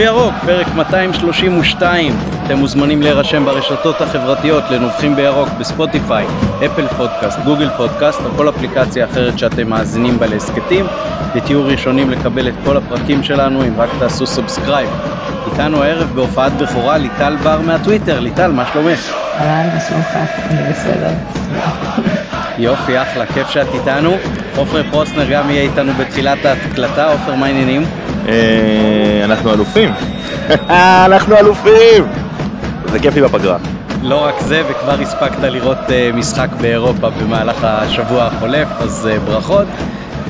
בירוק, פרק 232. אתם מוזמנים להירשם ברשתות החברתיות לנובחים בירוק ב Spotify, Apple Podcast, Google Podcast או כל אפליקציה אחרת שאתם מאזינים בה להסכתים, ותהיו ראשונים לקבל את כל הפרקים שלנו אם רק תעשו subscribe. איתנו הערב בהופעת בכורה ליטל בר מהטוויטר. ליטל, מה שלומך? אהלן, מה שלומך? אני בסדר. יופי, אחלה, כיף שאת איתנו. עופר פרוסנר גם יהיה איתנו בתחילת ההקלטה. עופר, מה העניינים? אה, אנחנו אלופים. אנחנו אלופים! זה כיף לי בפגרה. לא רק זה, וכבר הספקת לראות uh, משחק באירופה במהלך השבוע החולף, אז ברכות.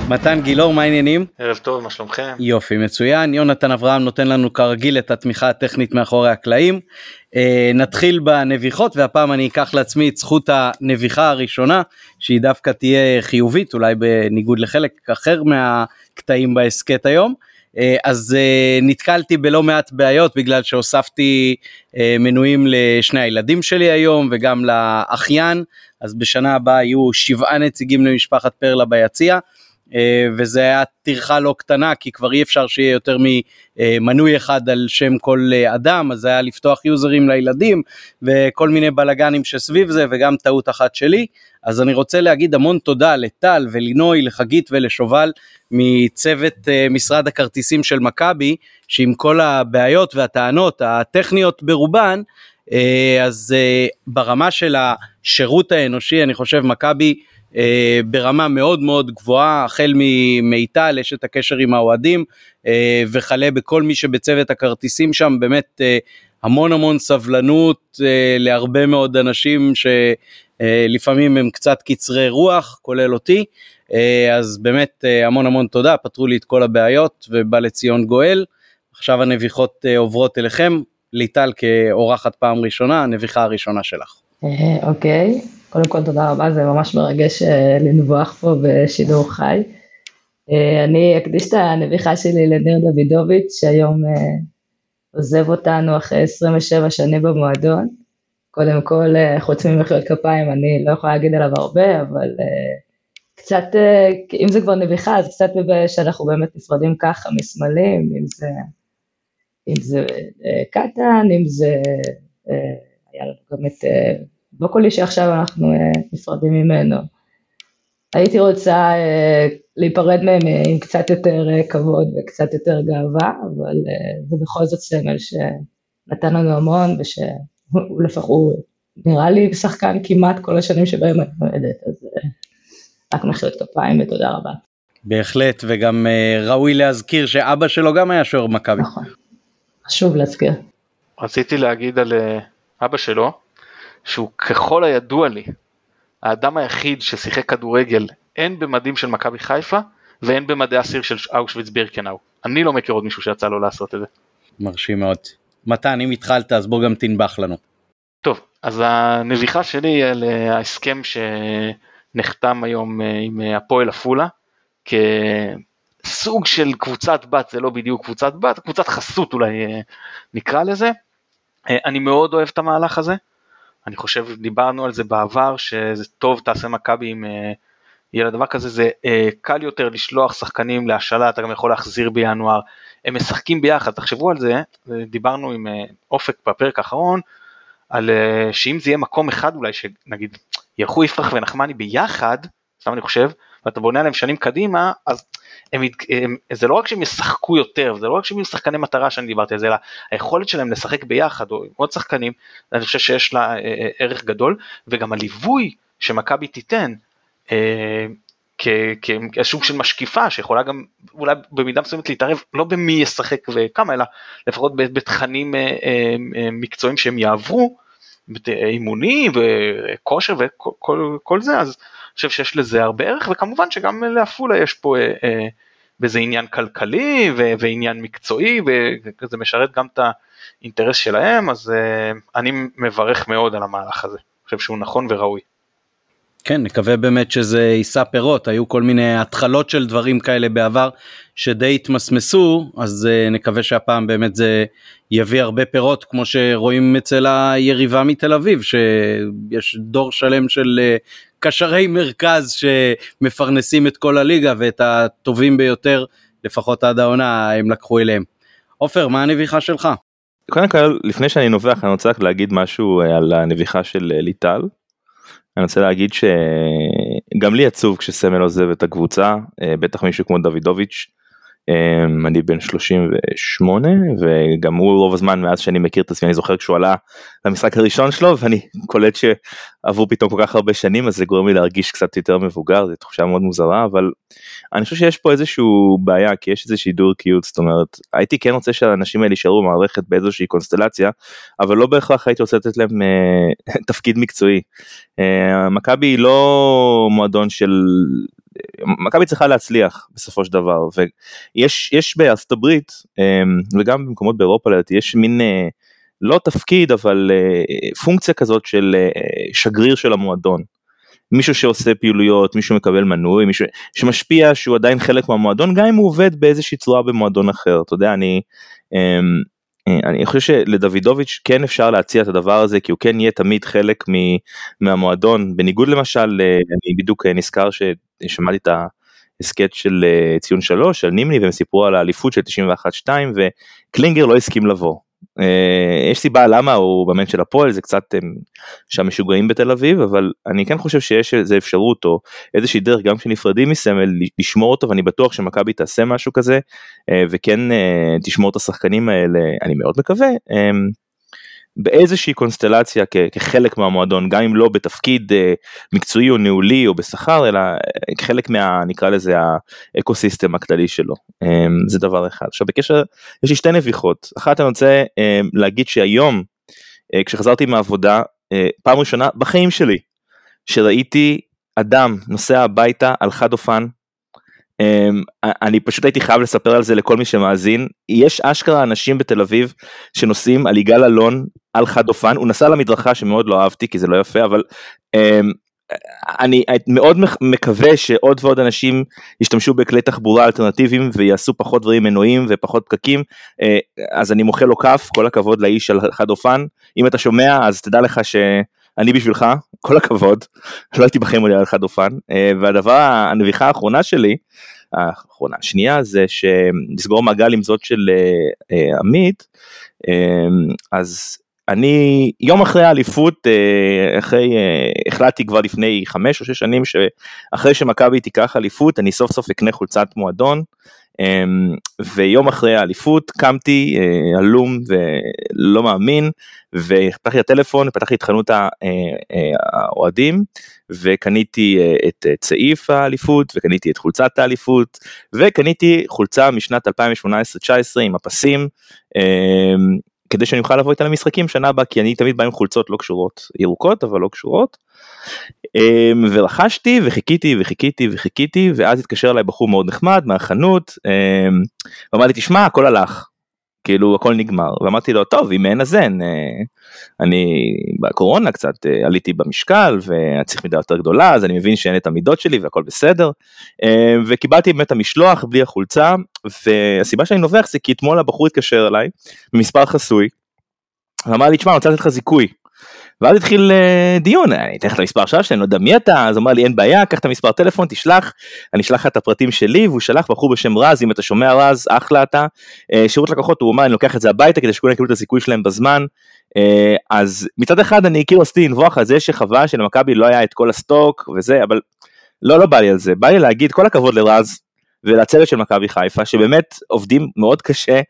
מתן גילאור, מה העניינים? ערב טוב, מה שלומכם? יופי, מצוין. יונתן אברהם נותן לנו כרגיל את התמיכה הטכנית מאחורי הקלעים. נתחיל בנביחות, והפעם אני אקח לעצמי את זכות הנביחה הראשונה, שהיא דווקא תהיה חיובית, אולי בניגוד לחלק אחר מהקטעים בהסכת היום. אה, אז אה, נתקלתי בלא מעט בעיות בגלל שהוספתי אה, מנויים לשני הילדים שלי היום וגם לאחיין, אז בשנה הבאה יהיו שבעה נציגים למשפחת פרלה ביציע. וזה היה טרחה לא קטנה כי כבר אי אפשר שיהיה יותר ממנוי אחד על שם כל אדם אז היה לפתוח יוזרים לילדים וכל מיני בלאגנים שסביב זה וגם טעות אחת שלי. אז אני רוצה להגיד המון תודה לטל ולינוי לחגית ולשובל מצוות uh, משרד הכרטיסים של מכבי, שעם כל הבעיות והטענות הטכניות ברובן, אז ברמה של השירות האנושי, אני חושב מכבי uh, ברמה מאוד מאוד גבוהה, החל ממיטל, יש את הקשר עם האוהדים, uh, וכלה בכל מי שבצוות הכרטיסים שם, באמת uh, המון המון סבלנות uh, להרבה מאוד אנשים שלפעמים הם קצת קצרי רוח, כולל אותי. אה, אז באמת אה, המון המון תודה, פתרו לי את כל הבעיות ובא לציון גואל. עכשיו הנביחות אה, עוברות אליכם, ליטל כאורחת פעם ראשונה, הנביחה הראשונה שלך. אוקיי, קודם כל תודה רבה, זה ממש מרגש לנבוח פה בשידור חי. אני אקדיש את הנביחה שלי לניר דוידוביץ', שהיום עוזב אותנו אחרי 27 שנים במועדון. קודם כל, חוץ ממחיאות כפיים, אני לא יכולה להגיד עליו הרבה, אבל קצת, אה, אם זה כבר נביכה, אז קצת מבייש שאנחנו באמת נפרדים ככה מסמלים, אם זה, אם זה אה, קטן, אם זה, אה, היה לנו גם את בוקולי שעכשיו אנחנו נפרדים ממנו. הייתי רוצה להיפרד מהם עם קצת יותר כבוד וקצת יותר גאווה, אבל זה בכל זאת סמל שנתן לנו המון ושהוא לפחות, נראה לי שחקן כמעט כל השנים שבהם אני נועדת, אז רק מחיאות כפיים ותודה רבה. בהחלט וגם ראוי להזכיר שאבא שלו גם היה שוער מכבי. נכון, חשוב להזכיר. רציתי להגיד על אבא שלו שהוא ככל הידוע לי האדם היחיד ששיחק כדורגל הן במדים של מכבי חיפה והן במדי אסיר של אושוויץ בירקנאו. אני לא מכיר עוד מישהו שיצא לו לעשות את זה. מרשים מאוד. מתן אם התחלת אז בוא גם תנבח לנו. טוב אז הנביחה שלי על אה, ההסכם ש... נחתם היום אה, עם אה, הפועל עפולה כסוג של קבוצת בת, זה לא בדיוק קבוצת בת, קבוצת חסות אולי נקרא לזה. אני מאוד אוהב את המהלך הזה, אני חושב, דיברנו על זה בעבר, שזה טוב תעשה מכבי אם יהיה לדבר כזה, זה קל יותר לשלוח שחקנים להשאלה, אתה גם יכול להחזיר בינואר, הם משחקים ביחד, תחשבו על זה, דיברנו עם אופק בפרק האחרון, על שאם זה יהיה מקום אחד אולי שנגיד ילכו יפרח ונחמני ביחד, סתם אני חושב, ואתה בונה עליהם שנים קדימה, אז הם, הם, זה לא רק שהם ישחקו יותר, זה לא רק שהם יהיו שחקני מטרה שאני דיברתי על זה, אלא היכולת שלהם לשחק ביחד או עם עוד שחקנים, אני חושב שיש לה אה, אה, ערך גדול, וגם הליווי שמכבי תיתן, אה, כסוג של משקיפה שיכולה גם אולי במידה מסוימת להתערב לא במי ישחק וכמה אלא לפחות בתכנים אה, אה, מקצועיים שהם יעברו אימונים וכושר וכל זה, אז אני חושב שיש לזה הרבה ערך, וכמובן שגם לעפולה יש פה אה, אה, באיזה עניין כלכלי ועניין מקצועי, וזה משרת גם את האינטרס שלהם, אז אה, אני מברך מאוד על המהלך הזה, אני חושב שהוא נכון וראוי. כן, נקווה באמת שזה יישא פירות, היו כל מיני התחלות של דברים כאלה בעבר שדי התמסמסו, אז uh, נקווה שהפעם באמת זה יביא הרבה פירות, כמו שרואים אצל היריבה מתל אביב, שיש דור שלם של uh, קשרי מרכז שמפרנסים את כל הליגה ואת הטובים ביותר, לפחות עד העונה, הם לקחו אליהם. עופר, מה הנביכה שלך? קודם כל, לפני שאני נובח, אני רוצה רק להגיד משהו אה, על הנביכה של אה, ליטל. אני רוצה להגיד שגם לי עצוב כשסמל עוזב את הקבוצה, אה, בטח מישהו כמו דוידוביץ'. אמ, אני בן 38 וגם הוא רוב הזמן מאז שאני מכיר את עצמי אני זוכר כשהוא עלה למשחק הראשון שלו ואני קולט שעברו פתאום כל כך הרבה שנים אז זה גורם לי להרגיש קצת יותר מבוגר זו תחושה מאוד מוזרה אבל אני חושב שיש פה איזשהו בעיה כי יש איזושהי דורקיות זאת אומרת הייתי כן רוצה שהאנשים האלה יישארו במערכת באיזושהי קונסטלציה אבל לא בהכרח הייתי רוצה לתת להם אה, תפקיד מקצועי. אה, מכבי היא לא מועדון של מכבי צריכה להצליח בסופו של דבר ויש יש בארצות הברית אמ, וגם במקומות באירופה לדעתי יש מין אה, לא תפקיד אבל אה, פונקציה כזאת של אה, שגריר של המועדון. מישהו שעושה פעילויות מישהו מקבל מנוי מישהו שמשפיע שהוא עדיין חלק מהמועדון גם אם הוא עובד באיזושהי צורה במועדון אחר אתה יודע אני. אמ, אני חושב שלדוידוביץ' כן אפשר להציע את הדבר הזה כי הוא כן יהיה תמיד חלק מהמועדון. בניגוד למשל אני בדיוק נזכר ששמעתי את ההסכת של ציון שלוש של נימני והם סיפרו על האליפות של 91-2 וקלינגר לא הסכים לבוא. אה, יש סיבה למה הוא באמת של הפועל זה קצת שם משוגעים בתל אביב אבל אני כן חושב שיש איזה אפשרות או איזושהי דרך גם כשנפרדים מסמל לשמור אותו ואני בטוח שמכבי תעשה משהו כזה אה, וכן אה, תשמור את השחקנים האלה אני מאוד מקווה. באיזושהי קונסטלציה כחלק מהמועדון גם אם לא בתפקיד אה, מקצועי או ניהולי או בשכר אלא אה, כחלק מה נקרא לזה האקו סיסטם הכללי שלו. אמ, זה דבר אחד. עכשיו בקשר יש לי שתי נביחות. אחת אני רוצה אמ, להגיד שהיום אה, כשחזרתי מהעבודה פעם ראשונה בחיים שלי שראיתי אדם נוסע הביתה על חד אופן אני פשוט הייתי חייב לספר על זה לכל מי שמאזין. יש אשכרה אנשים בתל אביב שנוסעים על יגאל אלון על חד אופן. הוא נסע למדרכה שמאוד לא אהבתי כי זה לא יפה אבל um, אני מאוד מקווה שעוד ועוד אנשים ישתמשו בכלי תחבורה אלטרנטיביים ויעשו פחות דברים מנועים ופחות פקקים. uh, אז אני מוחא לו כף כל הכבוד לאיש על חד אופן. אם אתה שומע אז תדע לך שאני בשבילך כל הכבוד. לא הייתי בחיים עולה על חד אופן והדבר הנביכה האחרונה שלי האחרונה השנייה זה שנסגור מעגל עם זאת של אה, אה, עמית. אה, אז אני יום אחרי האליפות אחרי החלטתי כבר לפני חמש או שש שנים שאחרי שמכבי תיקח אליפות אני סוף סוף אקנה חולצת מועדון ויום אחרי האליפות קמתי אה, עלום ולא מאמין ופתחתי את הטלפון פתחתי את חנות אה, אה, האוהדים וקניתי את צעיף האליפות וקניתי את חולצת האליפות וקניתי חולצה משנת 2018-2019 עם הפסים אמ, כדי שאני אוכל לבוא איתה למשחקים שנה הבאה כי אני תמיד בא עם חולצות לא קשורות ירוקות אבל לא קשורות. אמ, ורכשתי וחיכיתי וחיכיתי וחיכיתי ואז התקשר אליי בחור מאוד נחמד מהחנות אמ, ואמר לי תשמע הכל הלך. כאילו הכל נגמר ואמרתי לו טוב אם אין אז אין אה, אני בקורונה קצת אה, עליתי במשקל ואני צריך מידה יותר גדולה אז אני מבין שאין את המידות שלי והכל בסדר אמ, וקיבלתי באמת המשלוח בלי החולצה והסיבה שאני נובח זה כי אתמול הבחור התקשר אליי במספר חסוי. ואמר לי תשמע אני רוצה לתת לך זיכוי ואז התחיל אה, דיון, אני אתן לך את המספר שעה שלי, אני לא יודע מי אתה, אז אמר לי אין בעיה, קח את המספר טלפון, תשלח, אני אשלח לך את הפרטים שלי, והוא שלח בחור בשם רז, אם אתה שומע רז, אחלה אתה. אה, שירות לקוחות, הוא אמר אני לוקח את זה הביתה כדי שכולם יקבלו את הזיכוי שלהם בזמן. אה, אז מצד אחד אני כאילו עשיתי לנבוח על זה שחווה שלמכבי לא היה את כל הסטוק וזה, אבל לא, לא בא לי על זה, בא לי להגיד כל הכבוד לרז, ולצוות של מכבי חיפה שבאמת עובדים מאוד קשה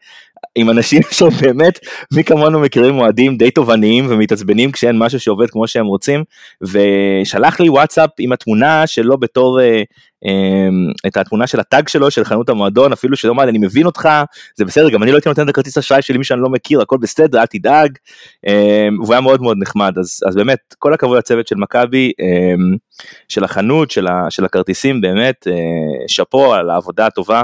עם אנשים שבאמת מי כמונו מכירים אוהדים די תובעניים ומתעצבנים כשאין משהו שעובד כמו שהם רוצים ושלח לי וואטסאפ עם התמונה שלו בתור אה, אה, את התמונה של הטאג שלו של חנות המועדון אפילו שלא אמר אני מבין אותך זה בסדר גם אני לא הייתי נותן את הכרטיס אשראי שלי מי שאני לא מכיר הכל בסדר אל תדאג אה, והוא היה מאוד מאוד נחמד אז, אז באמת כל הכבוד לצוות של מכבי אה, של החנות של, ה, של הכרטיסים באמת אה, שאפו על העבודה הטובה.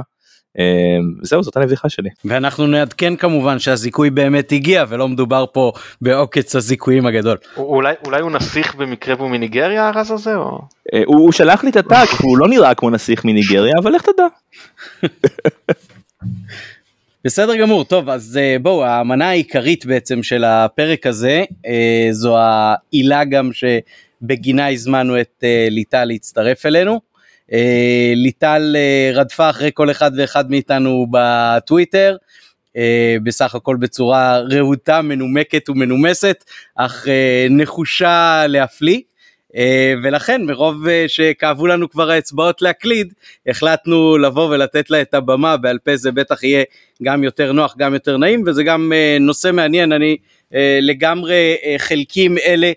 אמ, זהו זאת הנביכה שלי. ואנחנו נעדכן כמובן שהזיכוי באמת הגיע ולא מדובר פה בעוקץ הזיכויים הגדול. אולי אולי הוא נסיך במקרה והוא מניגריה הרז הזה או? אה, הוא שלח לי את הטאק הוא לא נראה כמו נסיך מניגריה אבל לך תדע. בסדר גמור טוב אז אה, בואו המנה העיקרית בעצם של הפרק הזה אה, זו העילה גם שבגינה הזמנו את ליטל להצטרף אלינו. אה, ליטל אה, רדפה אחרי כל אחד ואחד מאיתנו בטוויטר. בסך הכל בצורה רהוטה, מנומקת ומנומסת, אך נחושה להפליא. ולכן מרוב שכאבו לנו כבר האצבעות להקליד, החלטנו לבוא ולתת לה את הבמה, בעל פה זה בטח יהיה גם יותר נוח, גם יותר נעים, וזה גם נושא מעניין, אני לגמרי חלקים אלה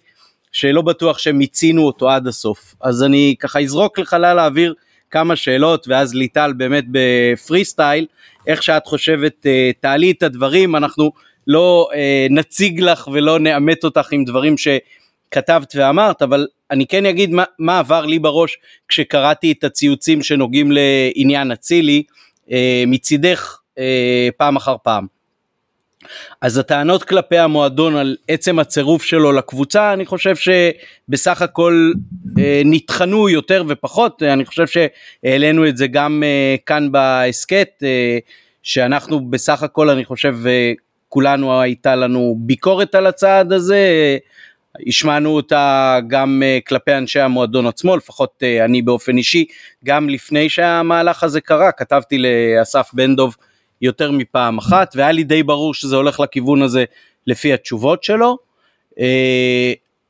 שלא בטוח שמיצינו אותו עד הסוף. אז אני ככה אזרוק לחלל האוויר כמה שאלות ואז ליטל באמת בפרי סטייל, איך שאת חושבת אה, תעלי את הדברים, אנחנו לא אה, נציג לך ולא נאמת אותך עם דברים שכתבת ואמרת, אבל אני כן אגיד מה, מה עבר לי בראש כשקראתי את הציוצים שנוגעים לעניין אצילי אה, מצידך פעם אחר פעם. אז הטענות כלפי המועדון על עצם הצירוף שלו לקבוצה אני חושב שבסך הכל אה, נטחנו יותר ופחות. אני חושב שהעלינו את זה גם אה, כאן בהסכת אה, שאנחנו בסך הכל אני חושב כולנו הייתה לנו ביקורת על הצעד הזה. השמענו אותה גם כלפי אנשי המועדון עצמו, לפחות אני באופן אישי, גם לפני שהמהלך הזה קרה, כתבתי לאסף בן דב יותר מפעם אחת והיה לי די ברור שזה הולך לכיוון הזה לפי התשובות שלו. Uh,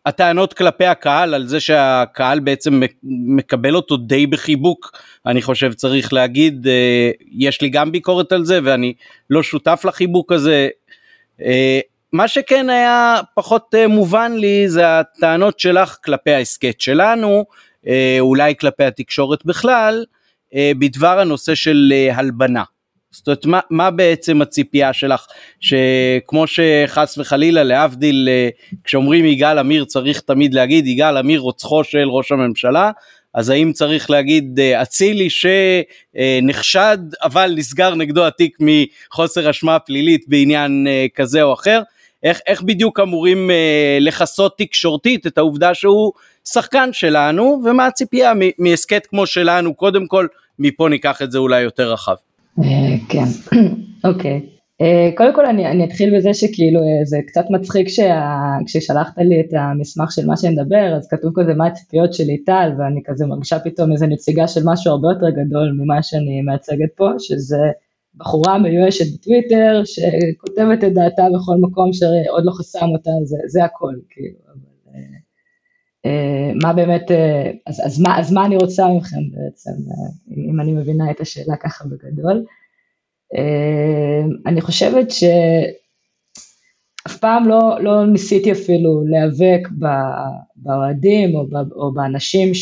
הטענות כלפי הקהל על זה שהקהל בעצם מקבל אותו די בחיבוק אני חושב צריך להגיד uh, יש לי גם ביקורת על זה ואני לא שותף לחיבוק הזה. Uh, מה שכן היה פחות מובן לי זה הטענות שלך כלפי ההסכת שלנו אולי כלפי התקשורת בכלל בדבר הנושא של הלבנה. זאת אומרת, מה, מה בעצם הציפייה שלך, שכמו שחס וחלילה להבדיל, אה, כשאומרים יגאל עמיר צריך תמיד להגיד יגאל עמיר רוצחו של ראש הממשלה, אז האם צריך להגיד אה, אצילי שנחשד אבל נסגר נגדו התיק מחוסר אשמה פלילית בעניין אה, כזה או אחר, איך, איך בדיוק אמורים לכסות תקשורתית את העובדה שהוא שחקן שלנו? ומה הציפייה מהסכת כמו שלנו, קודם כל מפה ניקח את זה אולי יותר רחב. אה, כן, אוקיי. אה, קודם כל אני, אני אתחיל בזה שכאילו אה, זה קצת מצחיק כששלחת לי את המסמך של מה שנדבר אז כתוב כזה מה הציפיות של ליטל? ואני כזה מרגישה פתאום איזה נציגה של משהו הרבה יותר גדול ממה שאני מייצגת פה שזה בחורה מיואשת בטוויטר שכותבת את דעתה בכל מקום שעוד לא חסם אותה זה, זה הכל כאילו מה באמת אז, אז, מה, אז מה אני רוצה מכם בעצם אם אני מבינה את השאלה ככה בגדול. אה, אני חושבת שאף פעם לא, לא ניסיתי אפילו להיאבק באוהדים או, או באנשים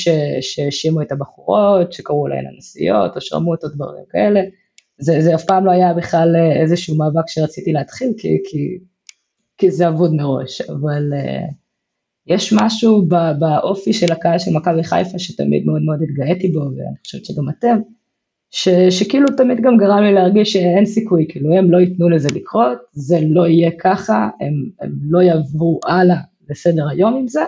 שהאשימו את הבחורות, שקראו להן הנסיעות או שרמוט או דברים כאלה. זה, זה אף פעם לא היה בכלל איזשהו מאבק שרציתי להתחיל, כי, כי, כי זה אבוד מראש, אבל uh, יש משהו באופי של הקהל של מכבי חיפה שתמיד מאוד מאוד התגאיתי בו, ואני חושבת שגם אתם, ש, שכאילו תמיד גם גרם לי להרגיש שאין סיכוי, כאילו הם לא ייתנו לזה לקרות, זה לא יהיה ככה, הם, הם לא יעברו הלאה לסדר היום עם זה,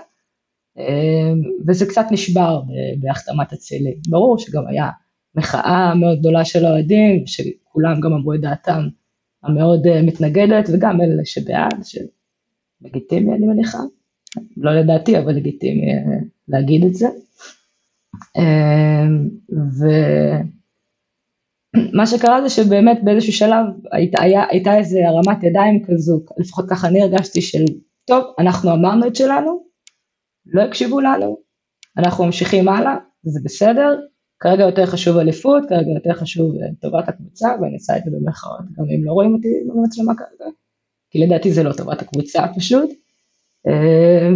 אמ, וזה קצת נשבר בהחתמת אצילי. ברור שגם היה מחאה מאוד גדולה של האוהדים, שכולם גם אמרו את דעתם המאוד אה, מתנגדת, וגם אלה שבעד, שלגיטימי אני מניחה, לא לדעתי, אבל לגיטימי אה, להגיד את זה. אמ, ו... מה שקרה זה שבאמת באיזשהו שלב היית, היה, הייתה איזה הרמת ידיים כזו, לפחות ככה אני הרגשתי של טוב, אנחנו אמרנו את שלנו, לא הקשיבו לנו, אנחנו ממשיכים הלאה, זה בסדר, כרגע יותר חשוב אליפות, כרגע יותר חשוב אה, טובת הקבוצה, ואני אעשה את זה במחאות, גם אם לא רואים אותי במצלמה כרגע, כי לדעתי זה לא טובת הקבוצה פשוט, אה,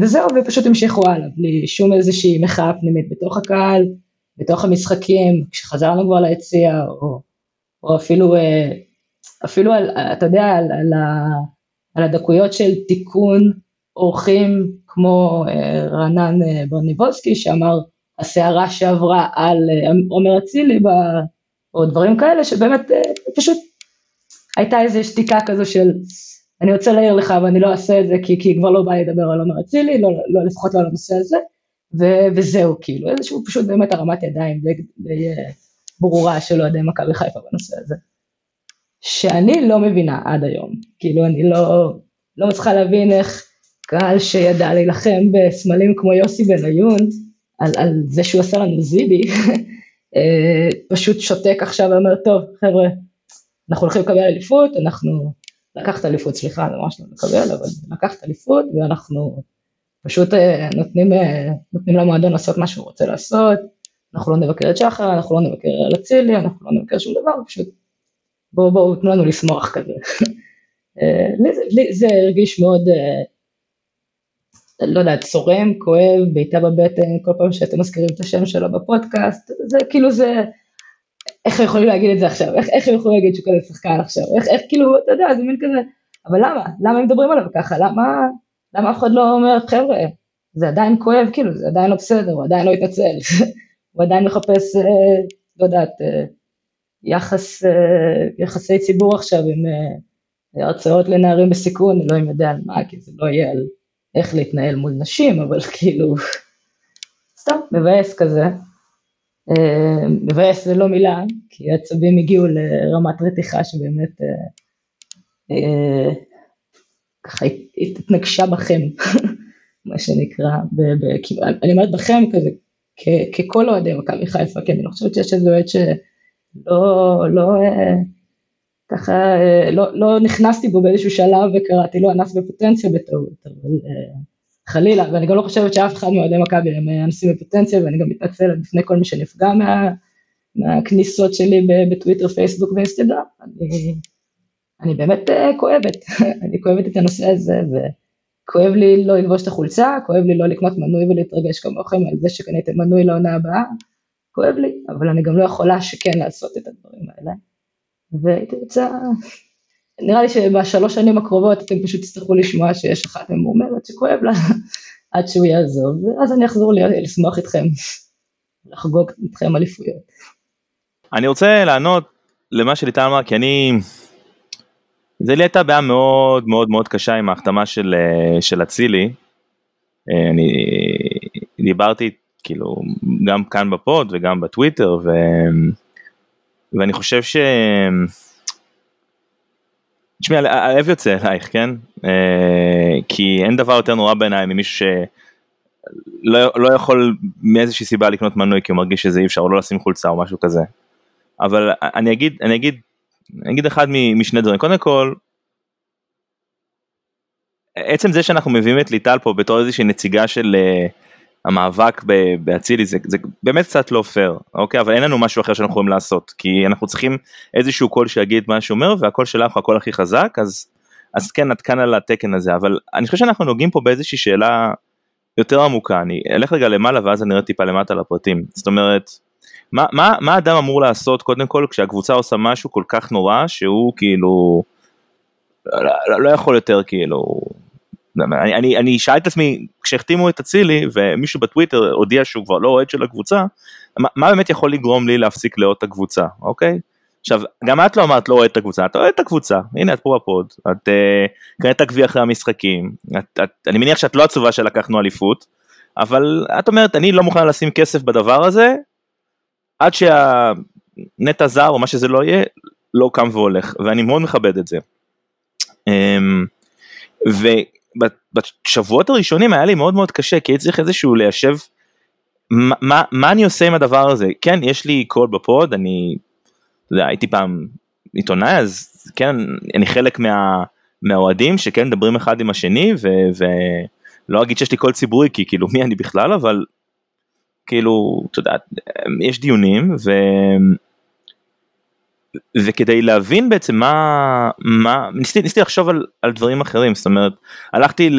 וזהו, ופשוט המשיכו הלאה, בלי שום איזושהי מחאה פנימית בתוך הקהל, בתוך המשחקים, כשחזרנו כבר ליציע, או, או אפילו, אה, אפילו על, אתה יודע, על, על, על הדקויות של תיקון אורחים כמו אה, רענן אה, ברניבולסקי שאמר הסערה שעברה על עומר אצילי או דברים כאלה שבאמת פשוט הייתה איזו שתיקה כזו של אני רוצה להעיר לך ואני לא אעשה את זה כי, כי כבר לא בא לדבר על עומר אצילי, לא, לא, לפחות לא על הנושא הזה ו- וזהו כאילו, איזשהו פשוט באמת הרמת ידיים די, די אה, ברורה של אוהדי מכבי חיפה בנושא הזה. שאני לא מבינה עד היום, כאילו אני לא, לא מצליחה להבין איך קהל שידע להילחם בסמלים כמו יוסי בניון, על, על זה שהוא עשה לנו זיבי, אה, פשוט שותק עכשיו ואומר, טוב חבר'ה, אנחנו הולכים לקבל אליפות, אנחנו, לקחת אליפות, סליחה, זה ממש לא לקבל, אבל לקחת אליפות, ואנחנו פשוט אה, נותנים, אה, נותנים למועדון לעשות מה שהוא רוצה לעשות, אנחנו לא נבקר את שחר, אנחנו לא נבקר על אצילי, אנחנו לא נבקר שום דבר, פשוט בואו בואו תנו לנו לשמוח כזה. אה, לי, לי זה הרגיש מאוד, לא יודע, צורם, כואב, בעיטה בבטן, כל פעם שאתם מזכירים את השם שלו בפודקאסט, זה כאילו זה, איך הם יכולים להגיד את זה עכשיו, איך, איך הם יכולים להגיד שהוא כזה שחקן עכשיו, איך, איך כאילו, אתה יודע, זה מין כזה, אבל למה, למה הם מדברים עליו ככה, למה, למה אף אחד לא אומר, חבר'ה, זה עדיין כואב, כאילו, זה עדיין לא בסדר, הוא עדיין לא התנצל, הוא עדיין מחפש, אה, לא יודעת, אה, יחס, אה, יחסי ציבור עכשיו עם אה, הרצאות לנערים בסיכון, אני לא יודע על מה, כי זה לא יהיה על איך להתנהל מול נשים, אבל כאילו, סתם, מבאס כזה. אה, מבאס זה לא מילה, כי העצבים הגיעו לרמת רתיחה שבאמת אה, אה, ככה התנגשה בכם, מה שנקרא, אני אומרת בכם כזה, ככל אוהדי מכבי חיפה, כי אני לא חושבת שיש איזה אוהד שלא, לא, ככה, לא, לא נכנסתי בו באיזשהו שלב וקראתי לו אנס בפוטנציה בטעות, אבל חלילה, ואני גם לא חושבת שאף אחד מאוהדי מכבי הם אנסים בפוטנציה, ואני גם מתנצלת בפני כל מי שנפגע מה, מהכניסות שלי בטוויטר, פייסבוק ואינסטגרם. אני, אני באמת uh, כואבת, אני כואבת את הנושא הזה, וכואב לי לא ללבוש את החולצה, כואב לי לא לקנות מנוי ולהתרגש כמוכם על זה שקניתם מנוי לעונה הבאה, כואב לי, אבל אני גם לא יכולה שכן לעשות את הדברים האלה. והייתי רוצה נראה לי שבשלוש שנים הקרובות אתם פשוט תצטרכו לשמוע שיש אחת ממורמרת שכואב לה עד שהוא יעזוב, ואז אני אחזור לשמוח איתכם, לחגוג איתכם אליפויות. אני רוצה לענות למה שליטל אמר, כי אני, זה לי הייתה בעיה מאוד מאוד מאוד קשה עם ההחתמה של, אה, של אצילי. אה, אני דיברתי כאילו גם כאן בפוד וגם בטוויטר, ו, ואני חושב ש... תשמעי, הלב יוצא אלייך, כן? אה, כי אין דבר יותר נורא בעיניי ממישהו שלא לא יכול מאיזושהי סיבה לקנות מנוי כי הוא מרגיש שזה אי אפשר או לא לשים חולצה או משהו כזה. אבל אני אגיד, אני אגיד, אני אגיד אחד משני דברים. קודם כל, עצם זה שאנחנו מביאים את ליטל פה בתור איזושהי נציגה של אה, המאבק באצילי זה, זה באמת קצת לא פייר, אוקיי? אבל אין לנו משהו אחר שאנחנו יכולים לעשות, כי אנחנו צריכים איזשהו קול שיגיד מה שהוא אומר, והקול שלך הוא הקול הכי חזק, אז, אז כן, עד כאן על התקן הזה, אבל אני חושב שאנחנו נוגעים פה באיזושהי שאלה יותר עמוקה, אני אלך רגע למעלה ואז אני אראה טיפה למטה לפרטים, זאת אומרת, מה, מה, מה אדם אמור לעשות קודם כל כשהקבוצה עושה משהו כל כך נורא שהוא כאילו לא, לא, לא יכול יותר כאילו אני, אני, אני שאלתי את עצמי, כשהחתימו את אצילי ומישהו בטוויטר הודיע שהוא כבר לא אוהד של הקבוצה, מה, מה באמת יכול לגרום לי להפסיק לאהוד את הקבוצה, אוקיי? עכשיו, גם את לא אמרת לא אוהד את הקבוצה, את אוהד את הקבוצה, הנה את פה בפוד, את uh, קראת גביע אחרי המשחקים, את, את, אני מניח שאת לא עצובה שלקחנו אליפות, אבל את אומרת אני לא מוכנה לשים כסף בדבר הזה, עד שהנטע זר או מה שזה לא יהיה, לא קם והולך, ואני מאוד מכבד את זה. Um, בשבועות הראשונים היה לי מאוד מאוד קשה כי הייתי צריך איזשהו ליישב מה, מה, אני עושה עם הדבר הזה. כן יש לי קול בפוד אני יודע, הייתי פעם עיתונאי אז כן אני חלק מה, מהאוהדים שכן מדברים אחד עם השני ו, ולא אגיד שיש לי קול ציבורי כי כאילו מי אני בכלל אבל כאילו אתה יודע יש דיונים ו... וכדי להבין בעצם מה, מה ניסיתי, ניסיתי לחשוב על, על דברים אחרים, זאת אומרת, הלכתי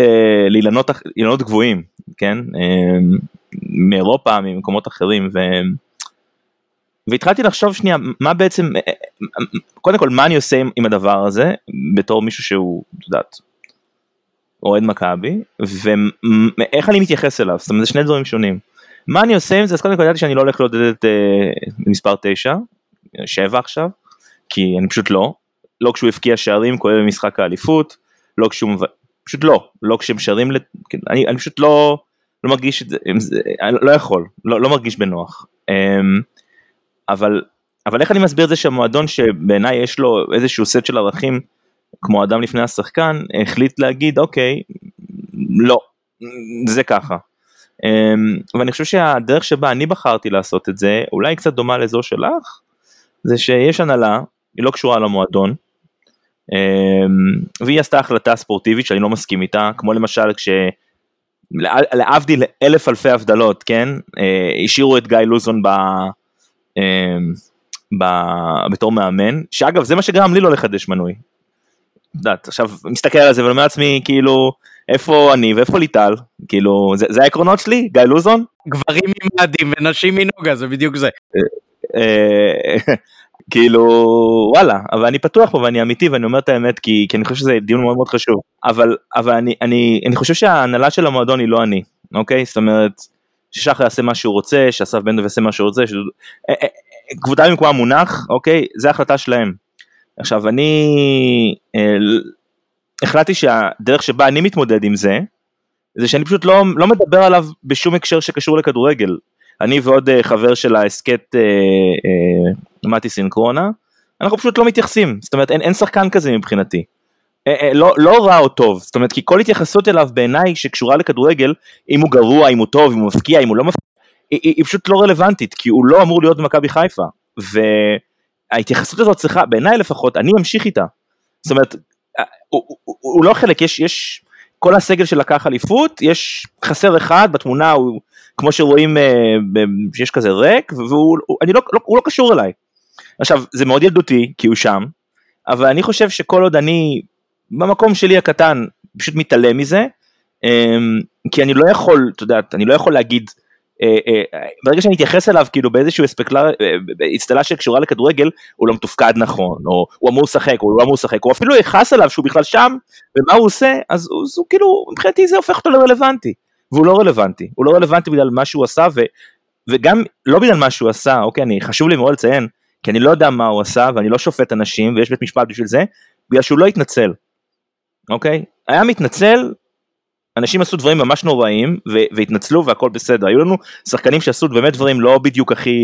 לאילנות גבוהים, כן, אמ, מאירופה, ממקומות אחרים, ו... והתחלתי לחשוב שנייה, מה בעצם, קודם כל, מה אני עושה עם, עם הדבר הזה, בתור מישהו שהוא, את יודעת, אוהד מכבי, ואיך אני מתייחס אליו, זאת אומרת, זה שני דברים שונים. מה אני עושה עם זה, אז קודם כל ידעתי שאני לא הולך לעודד את uh, מספר 9, 7 עכשיו, כי אני פשוט לא, לא כשהוא הבקיע שערים כולל במשחק האליפות, לא כשהוא, פשוט לא, לא כשהם שרים, כן, אני, אני פשוט לא, לא מרגיש את זה, אני לא יכול, לא, לא מרגיש בנוח. אמ, אבל, אבל איך אני מסביר את זה שהמועדון שבעיניי יש לו איזשהו סט של ערכים, כמו אדם לפני השחקן, החליט להגיד אוקיי, לא, זה ככה. אמ, ואני חושב שהדרך שבה אני בחרתי לעשות את זה, אולי קצת דומה לזו שלך, זה שיש הנהלה היא לא קשורה למועדון. והיא עשתה החלטה ספורטיבית שאני לא מסכים איתה, כמו למשל כש... להבדיל אלף אלפי הבדלות, כן? השאירו את גיא לוזון ב... ב... בתור מאמן, שאגב זה מה שגרם לי לא לחדש מנוי. יודעת, עכשיו מסתכל על זה ואומר לעצמי כאילו איפה אני ואיפה ליטל כאילו זה, זה העקרונות שלי גיא לוזון. גברים ממאדים ונשים מנוגה זה בדיוק זה. אה, כאילו וואלה אבל אני פתוח פה ואני אמיתי ואני אומר את האמת כי, כי אני חושב שזה דיון מאוד מאוד חשוב. אבל אבל אני אני אני חושב שההנהלה של המועדון היא לא אני אוקיי? זאת אומרת ששחר יעשה מה שהוא רוצה שאסף בן דב יעשה מה שהוא רוצה אה, אה, כבודם במקומה מונח אוקיי? זה החלטה שלהם. עכשיו אני אה, החלטתי שהדרך שבה אני מתמודד עם זה, זה שאני פשוט לא, לא מדבר עליו בשום הקשר שקשור לכדורגל. אני ועוד אה, חבר של ההסכת אה, אה, מתי סינקרונה, אנחנו פשוט לא מתייחסים, זאת אומרת אין, אין שחקן כזה מבחינתי. לא, לא רע או טוב, זאת אומרת כי כל התייחסות אליו בעיניי שקשורה לכדורגל, אם הוא גרוע, אם הוא טוב, אם הוא מפקיע, אם הוא לא מפקיע, היא, היא, היא פשוט לא רלוונטית, כי הוא לא אמור להיות במכבי חיפה. ו... ההתייחסות הזאת צריכה, בעיניי לפחות, אני אמשיך איתה. זאת אומרת, הוא, הוא, הוא לא חלק, יש, יש, כל הסגל שלקח אליפות, יש חסר אחד בתמונה, הוא, כמו שרואים, אה, שיש כזה ריק, והוא לא, לא, לא קשור אליי. עכשיו, זה מאוד ילדותי, כי הוא שם, אבל אני חושב שכל עוד אני, במקום שלי הקטן, פשוט מתעלם מזה, אה, כי אני לא יכול, את יודעת, אני לא יכול להגיד, אה, אה, ברגע שאני אתייחס אליו כאילו באיזשהו אצטלה אה, שקשורה לכדורגל הוא לא מתופקד נכון או הוא אמור לשחק או הוא לא אמור לשחק או אפילו יכעס עליו שהוא בכלל שם ומה הוא עושה אז הוא, הוא כאילו מבחינתי זה הופך אותו לרלוונטי והוא לא רלוונטי. הוא לא רלוונטי בגלל מה שהוא עשה ו, וגם לא בגלל מה שהוא עשה אוקיי? אני חשוב לי מאוד לציין כי אני לא יודע מה הוא עשה ואני לא שופט אנשים ויש בית משפט בשביל זה בגלל שהוא לא התנצל אוקיי? היה מתנצל אנשים עשו דברים ממש נוראים והתנצלו והכל בסדר. היו לנו שחקנים שעשו באמת דברים לא בדיוק הכי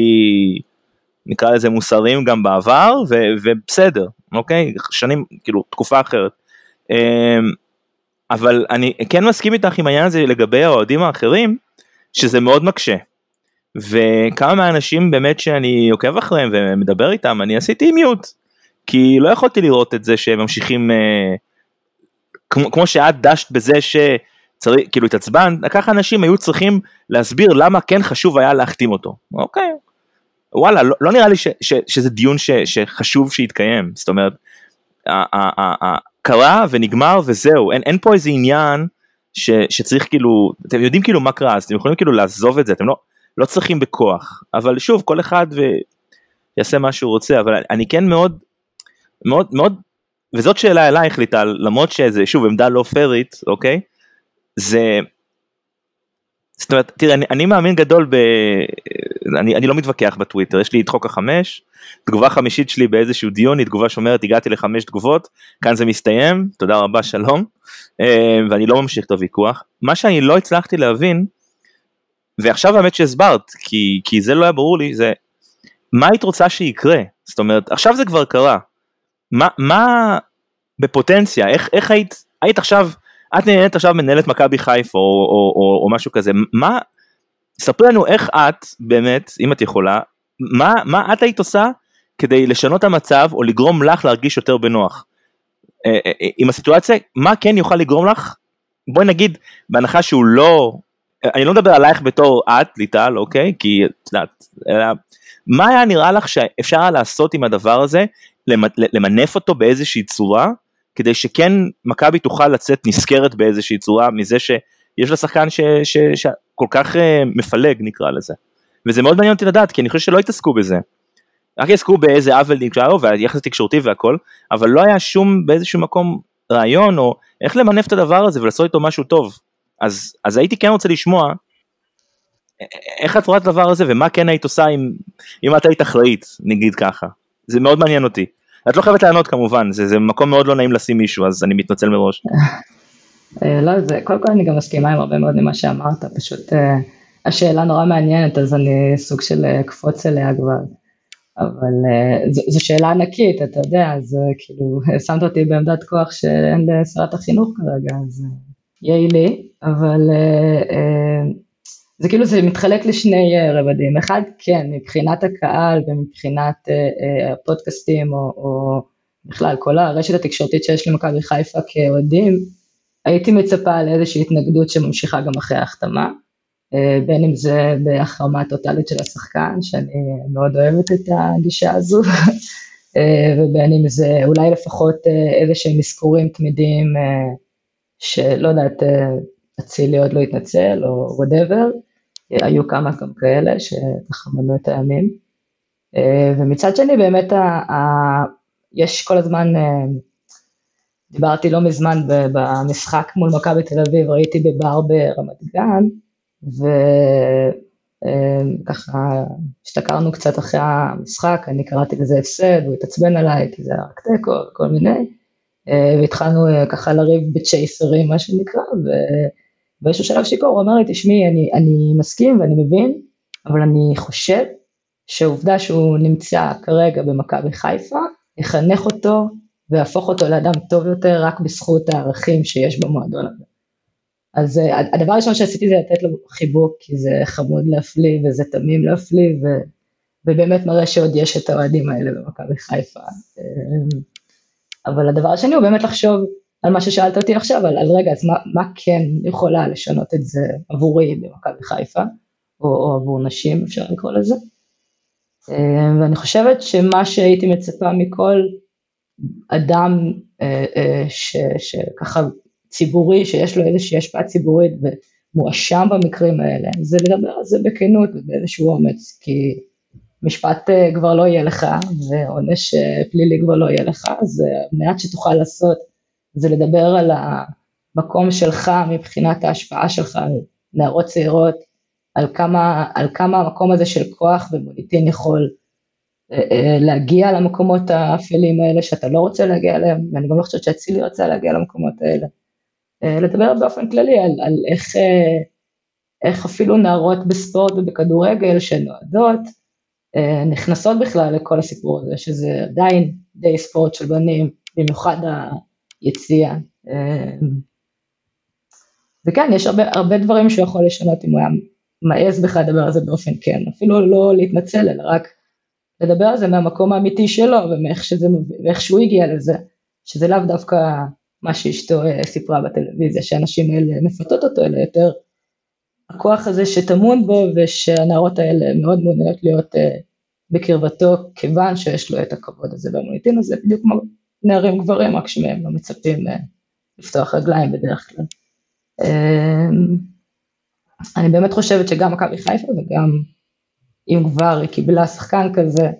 נקרא לזה מוסריים גם בעבר ובסדר אוקיי? שנים כאילו תקופה אחרת. אבל אני כן מסכים איתך עם העניין הזה לגבי האוהדים האחרים שזה מאוד מקשה. וכמה מהאנשים באמת שאני עוקב אחריהם ומדבר איתם אני עשיתי מיוט כי לא יכולתי לראות את זה שהם ממשיכים אה, כמו, כמו שאת דשת בזה ש... צריך, כאילו התעצבנת, ככה אנשים היו צריכים להסביר למה כן חשוב היה להחתים אותו, אוקיי, וואלה, לא, לא נראה לי ש, ש, שזה דיון ש, שחשוב שיתקיים, זאת אומרת, קרה ונגמר וזהו, אין, אין פה איזה עניין ש, שצריך כאילו, אתם יודעים כאילו מה קרה, אז אתם יכולים כאילו לעזוב את זה, אתם לא, לא צריכים בכוח, אבל שוב, כל אחד ויעשה מה שהוא רוצה, אבל אני כן מאוד, מאוד, מאוד, וזאת שאלה אלייך ליטל, למרות שזה שוב עמדה לא פיירית, אוקיי? זה, זאת אומרת, תראה, אני, אני מאמין גדול ב... אני, אני לא מתווכח בטוויטר, יש לי את חוק החמש, תגובה חמישית שלי באיזשהו דיון היא תגובה שאומרת הגעתי לחמש תגובות, כאן זה מסתיים, תודה רבה, שלום, אה, ואני לא ממשיך את הוויכוח. מה שאני לא הצלחתי להבין, ועכשיו האמת שהסברת, כי, כי זה לא היה ברור לי, זה מה היית רוצה שיקרה? זאת אומרת, עכשיו זה כבר קרה. מה, מה בפוטנציה, איך, איך היית, היית עכשיו את נהנית עכשיו מנהלת מכבי חיפה או, או, או, או משהו כזה, מה, ספרי לנו איך את באמת, אם את יכולה, מה, מה את היית עושה כדי לשנות המצב או לגרום לך להרגיש יותר בנוח. אה, אה, אה, עם הסיטואציה, מה כן יוכל לגרום לך, בואי נגיד, בהנחה שהוא לא, אני לא מדבר עלייך בתור את, ליטל, אוקיי? כי את יודעת, מה היה נראה לך שאפשר לעשות עם הדבר הזה, למנף אותו באיזושהי צורה, כדי שכן מכבי תוכל לצאת נשכרת באיזושהי צורה מזה שיש לה שחקן שכל כך uh, מפלג נקרא לזה. וזה מאוד מעניין אותי לדעת כי אני חושב שלא התעסקו בזה. רק התעסקו באיזה עוול נקרא לו והיחס התקשורתי והכל, אבל לא היה שום באיזשהו מקום רעיון או איך למנף את הדבר הזה ולעשות איתו משהו טוב. אז, אז הייתי כן רוצה לשמוע איך את רואה את הדבר הזה ומה כן היית עושה אם, אם את היית אחראית נגיד ככה. זה מאוד מעניין אותי. את לא חייבת לענות כמובן, זה, זה מקום מאוד לא נעים לשים מישהו, אז אני מתנצל מראש. אה, לא, זה, קודם כל אני גם מסכימה עם הרבה מאוד ממה שאמרת, פשוט אה, השאלה נורא מעניינת, אז אני סוג של אה, קפוץ אליה כבר. אבל זו שאלה ענקית, אתה יודע, אז כאילו, שמת אותי בעמדת כוח שאין לשרת החינוך כרגע, אז יהיה לי, אבל זה כאילו זה מתחלק לשני רבדים, אחד כן מבחינת הקהל ומבחינת הפודקאסטים או, או בכלל כל הרשת התקשורתית שיש למכבי חיפה כאוהדים, הייתי מצפה לאיזושהי התנגדות שממשיכה גם אחרי ההחתמה, uh, בין אם זה בהחרמה טוטאלית של השחקן, שאני מאוד אוהבת את הגישה הזו, ובין אם זה אולי לפחות איזה שהם אזכורים תמידיים שלא יודעת, אצילי עוד לא התנצל או וואטאבר, היו כמה גם כאלה שככה מנו את הימים. אה, ומצד שני באמת ה, ה, יש כל הזמן, אה, דיברתי לא מזמן במשחק מול מכבי תל אביב, ראיתי בבר ברמת גן, וככה אה, השתכרנו קצת אחרי המשחק, אני קראתי לזה הפסד, הוא התעצבן עליי, כי זה היה רק תיקו וכל מיני, והתחלנו ככה לריב בצ'ייסרים מה שנקרא, באיזשהו שלב שיכור, הוא אמר לי, תשמעי, אני, אני מסכים ואני מבין, אבל אני חושב שהעובדה שהוא נמצא כרגע במכבי חיפה, יחנך אותו ויהפוך אותו לאדם טוב יותר רק בזכות הערכים שיש במועדון הזה. אז uh, הדבר הראשון שעשיתי זה לתת לו חיבוק, כי זה חמוד להפליא וזה תמים להפליא, ו, ובאמת מראה שעוד יש את האוהדים האלה במכבי חיפה. אה, אבל הדבר השני הוא באמת לחשוב על מה ששאלת אותי עכשיו, על, על רגע, אז מה, מה כן יכולה לשנות את זה עבורי במכבי חיפה, או, או עבור נשים אפשר לקרוא לזה. אה, ואני חושבת שמה שהייתי מצפה מכל אדם אה, אה, ש, שככה ציבורי, שיש לו איזושהי השפעה ציבורית ומואשם במקרים האלה, זה לדבר על זה בכנות ובאיזשהו אומץ, כי משפט כבר לא יהיה לך ועונש פלילי כבר לא יהיה לך, אז מעט שתוכל לעשות זה לדבר על המקום שלך מבחינת ההשפעה שלך על נערות צעירות, על כמה, על כמה המקום הזה של כוח ומוניטין יכול אה, אה, להגיע למקומות האפלים האלה שאתה לא רוצה להגיע אליהם, ואני גם לא חושבת שאצילי רוצה להגיע למקומות האלה. אה, לדבר באופן כללי על, על איך, איך אפילו נערות בספורט ובכדורגל שנועדות, נכנסות בכלל לכל הסיפור הזה, שזה עדיין די ספורט של בנים, במיוחד יציאה. אמ, וכן, יש הרבה, הרבה דברים שהוא יכול לשנות אם הוא היה מעז בכלל לדבר על זה באופן כן, אפילו לא להתנצל, אלא רק לדבר על זה מהמקום האמיתי שלו ומאיך שזה, שהוא הגיע לזה, שזה לאו דווקא מה שאשתו אה, סיפרה בטלוויזיה, שהנשים האלה מפתות אותו, אלא יותר הכוח הזה שטמון בו ושהנערות האלה מאוד מעוניינות להיות uh, בקרבתו, כיוון שיש לו את הכבוד הזה והמוניטין הזה, בדיוק כמו נערים גברים, רק שמהם לא מצפים אה, לפתוח רגליים בדרך כלל. אני באמת חושבת שגם מכבי חיפה וגם אם כבר היא קיבלה שחקן כזה,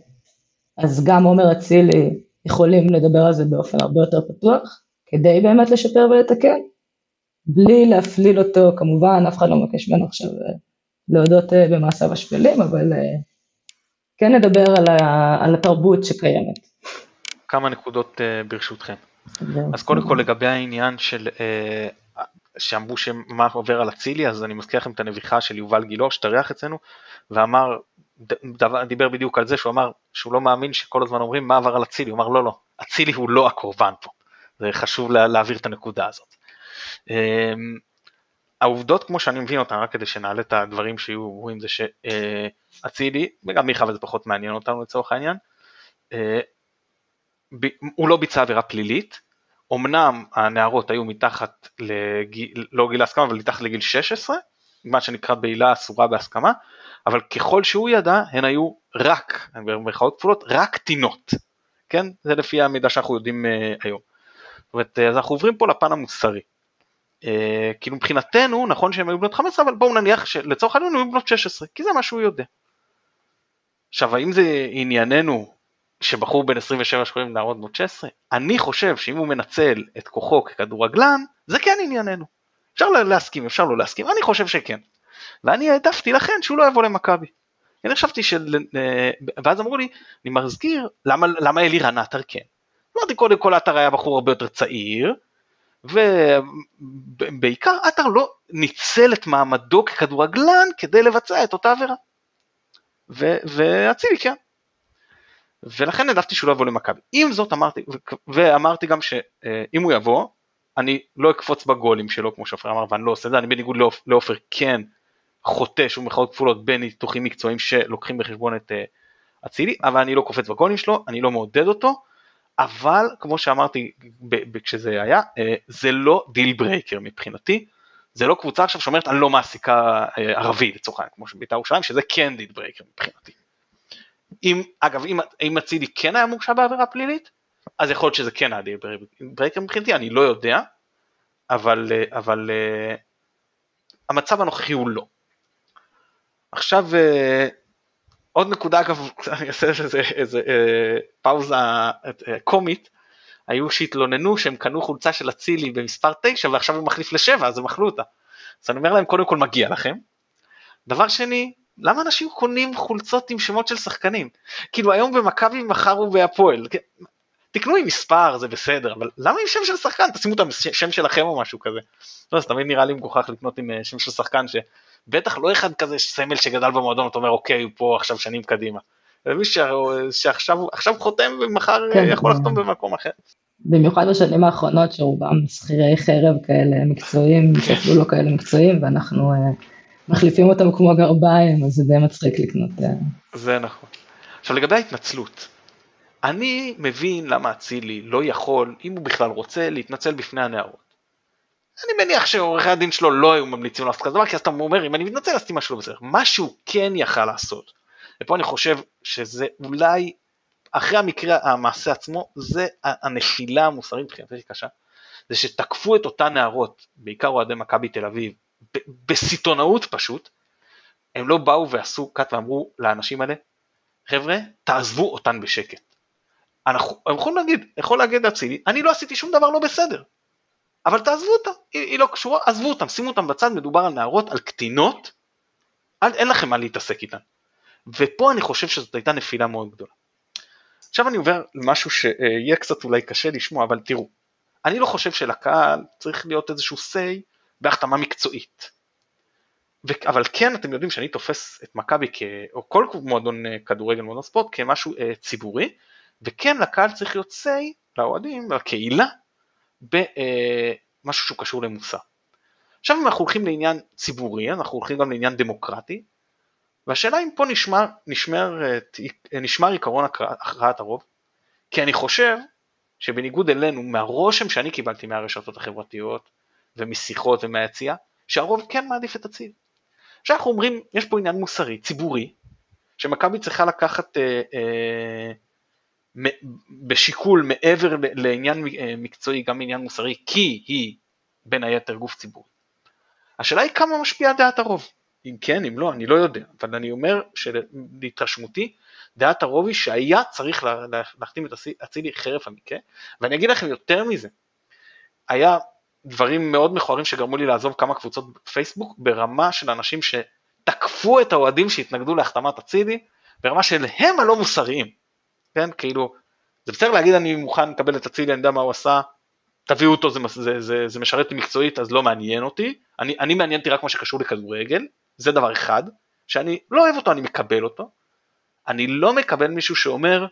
אז גם עומר אצילי יכולים לדבר על זה באופן הרבה יותר פתוח, כדי באמת לשפר ולתקן, בלי להפליל אותו, כמובן אף אחד לא מבקש ממנו עכשיו אה, להודות אה, במעשיו השפלים, אבל כן נדבר על, ה, על התרבות שקיימת. כמה נקודות uh, ברשותכם. אז קודם כל לגבי העניין של uh, שאמרו שמה עובר על אצילי, אז אני מזכיר לכם את הנביכה של יובל גילאור שטרח אצלנו, ואמר, דבר, דיבר בדיוק על זה, שהוא אמר שהוא לא מאמין שכל הזמן אומרים מה עבר על אצילי, הוא אמר לא לא, אצילי הוא לא הקורבן פה, זה חשוב לה, להעביר את הנקודה הזאת. Um, העובדות כמו שאני מבין אותן, רק כדי שנעלה את הדברים שיהיו ברורים, זה שאצילי, וגם מיכה וזה פחות מעניין אותנו לצורך העניין, הוא לא ביצע עבירה פלילית, אמנם הנערות היו מתחת לגיל, לא גיל ההסכמה, אבל מתחת לגיל 16, מה שנקרא בעילה אסורה בהסכמה, אבל ככל שהוא ידע, הן היו רק, במרכאות כפולות, רק קטינות, כן? זה לפי המידע שאנחנו יודעים uh, היום. זאת אומרת, אז אנחנו עוברים פה לפן המוסרי. Uh, כאילו מבחינתנו, נכון שהן היו בנות 15, אבל בואו נניח שלצורך העניין היו בנות 16, כי זה מה שהוא יודע. עכשיו, האם זה ענייננו שבחור בן 27 שקוראים נערות בנות 16, אני חושב שאם הוא מנצל את כוחו ככדורגלן, זה כן ענייננו. אפשר להסכים, אפשר לא להסכים, אני חושב שכן. ואני העדפתי לכן שהוא לא יבוא למכבי. אני חשבתי. אה, ואז אמרו לי, אני מזכיר, למה, למה אלירן עטר כן? אמרתי קודם כל עטר היה בחור הרבה יותר צעיר, ובעיקר עטר לא ניצל את מעמדו ככדורגלן כדי לבצע את אותה עבירה. ואצילי כן. ולכן העדפתי שהוא לא יבוא למכבי. עם זאת אמרתי, ואמרתי גם שאם הוא יבוא, אני לא אקפוץ בגולים שלו כמו שעופר אמר ואני לא עושה את זה, אני בניגוד לעופר כן חוטא שוב מחאות כפולות בין ניתוחים מקצועיים שלוקחים בחשבון את אצילי, אבל אני לא קופץ בגולים שלו, אני לא מעודד אותו, אבל כמו שאמרתי כשזה היה, זה לא deal breaker מבחינתי, זה לא קבוצה עכשיו שאומרת אני לא מעסיקה ערבי לצורך העניין, כמו שבית"ר ירושלים, שזה כן deal breaker מבחינתי. אם, אגב, אם, אם אצילי כן היה מורשע בעבירה פלילית, אז יכול להיות שזה כן היה deal breaker מבחינתי, אני לא יודע, אבל, אבל המצב הנוכחי הוא לא. עכשיו עוד נקודה אגב, אני אעשה איזה, איזה אה, פאוזה אה, קומית, היו שהתלוננו שהם קנו חולצה של אצילי במספר 9 ועכשיו הוא מחליף ל-7 אז הם אכלו אותה. אז אני אומר להם קודם כל מגיע לכם. דבר שני, למה אנשים קונים חולצות עם שמות של שחקנים? כאילו היום במכבי מכרו בהפועל, תקנו עם מספר זה בסדר, אבל למה עם שם של שחקן? תשימו את השם שלכם או משהו כזה. לא, זה תמיד נראה לי מגוחך לקנות עם אה, שם של שחקן שבטח לא אחד כזה סמל שגדל במועדון, אתה אומר אוקיי, הוא פה עכשיו שנים קדימה. ומי שעכשיו חותם ומחר כן, יכול לחתום במקום אחר. במיוחד בשנים האחרונות שרובם שכירי חרב כאלה מקצועיים, שאפילו לא כאלה מקצועיים, ואנחנו מחליפים אותם כמו גרביים, אז זה די מצחיק לקנות. זה נכון. עכשיו לגבי ההתנצלות, אני מבין למה אצילי לא יכול, אם הוא בכלל רוצה, להתנצל בפני הנערות. אני מניח שעורכי הדין שלו לא היו ממליצים לעשות כזה דבר, כי אז אתה אומר, אם אני מתנצל, עשיתי משהו לא בסדר. מה שהוא כן יכל לעשות, ופה אני חושב שזה אולי, אחרי המקרה, המעשה עצמו, זה הנפילה המוסרית מבחינתי קשה, זה שתקפו את אותן נערות, בעיקר אוהדי מכבי תל אביב, בסיטונאות פשוט, הם לא באו ועשו קאט ואמרו לאנשים האלה, חבר'ה, תעזבו אותן בשקט. אנחנו, הם יכולים להגיד, יכול להגיד אצילי, אני לא עשיתי שום דבר לא בסדר, אבל תעזבו אותה, היא, היא לא קשורה, עזבו אותם, שימו אותם בצד, מדובר על נערות, על קטינות, אל, אין לכם מה להתעסק איתן. ופה אני חושב שזאת הייתה נפילה מאוד גדולה. עכשיו אני עובר למשהו שיהיה קצת אולי קשה לשמוע, אבל תראו, אני לא חושב שלקהל צריך להיות איזשהו say בהחתמה מקצועית. ו- אבל כן אתם יודעים שאני תופס את מכבי או כל מועדון אה, כדורגל מועדון ספורט כמשהו אה, ציבורי וכן לקהל צריך להיות say לאוהדים, לקהילה, במשהו שהוא קשור למוסר. עכשיו אם אנחנו הולכים לעניין ציבורי, אנחנו הולכים גם לעניין דמוקרטי, והשאלה אם פה נשמר, נשמר, נשמר עיקרון הכרעת הרוב, כי אני חושב שבניגוד אלינו, מהרושם שאני קיבלתי מהרשתות החברתיות ומשיחות ומהיציאה, שהרוב כן מעדיף את הציל. עכשיו אנחנו אומרים, יש פה עניין מוסרי, ציבורי, שמכבי צריכה לקחת אה, אה, בשיקול מעבר לעניין אה, מקצועי גם עניין מוסרי כי היא בין היתר גוף ציבורי. השאלה היא כמה משפיעה דעת הרוב, אם כן אם לא אני לא יודע, אבל אני אומר שלהתרשמותי דעת הרוב היא שהיה צריך להחתים את אצילי חרף המקרה. ואני אגיד לכם יותר מזה, היה דברים מאוד מכוערים שגרמו לי לעזוב כמה קבוצות בפייסבוק ברמה של אנשים שתקפו את האוהדים שהתנגדו להחתמת אצילי ברמה של הם הלא מוסריים כן, כאילו, זה בסדר להגיד אני מוכן לקבל את אצילי, אני יודע מה הוא עשה, תביאו אותו, זה, זה, זה, זה משרת אותי מקצועית, אז לא מעניין אותי, אני, אני מעניין אותי רק מה שקשור לכדורגל, זה דבר אחד, שאני לא אוהב אותו, אני מקבל אותו, אני לא מקבל מישהו שאומר,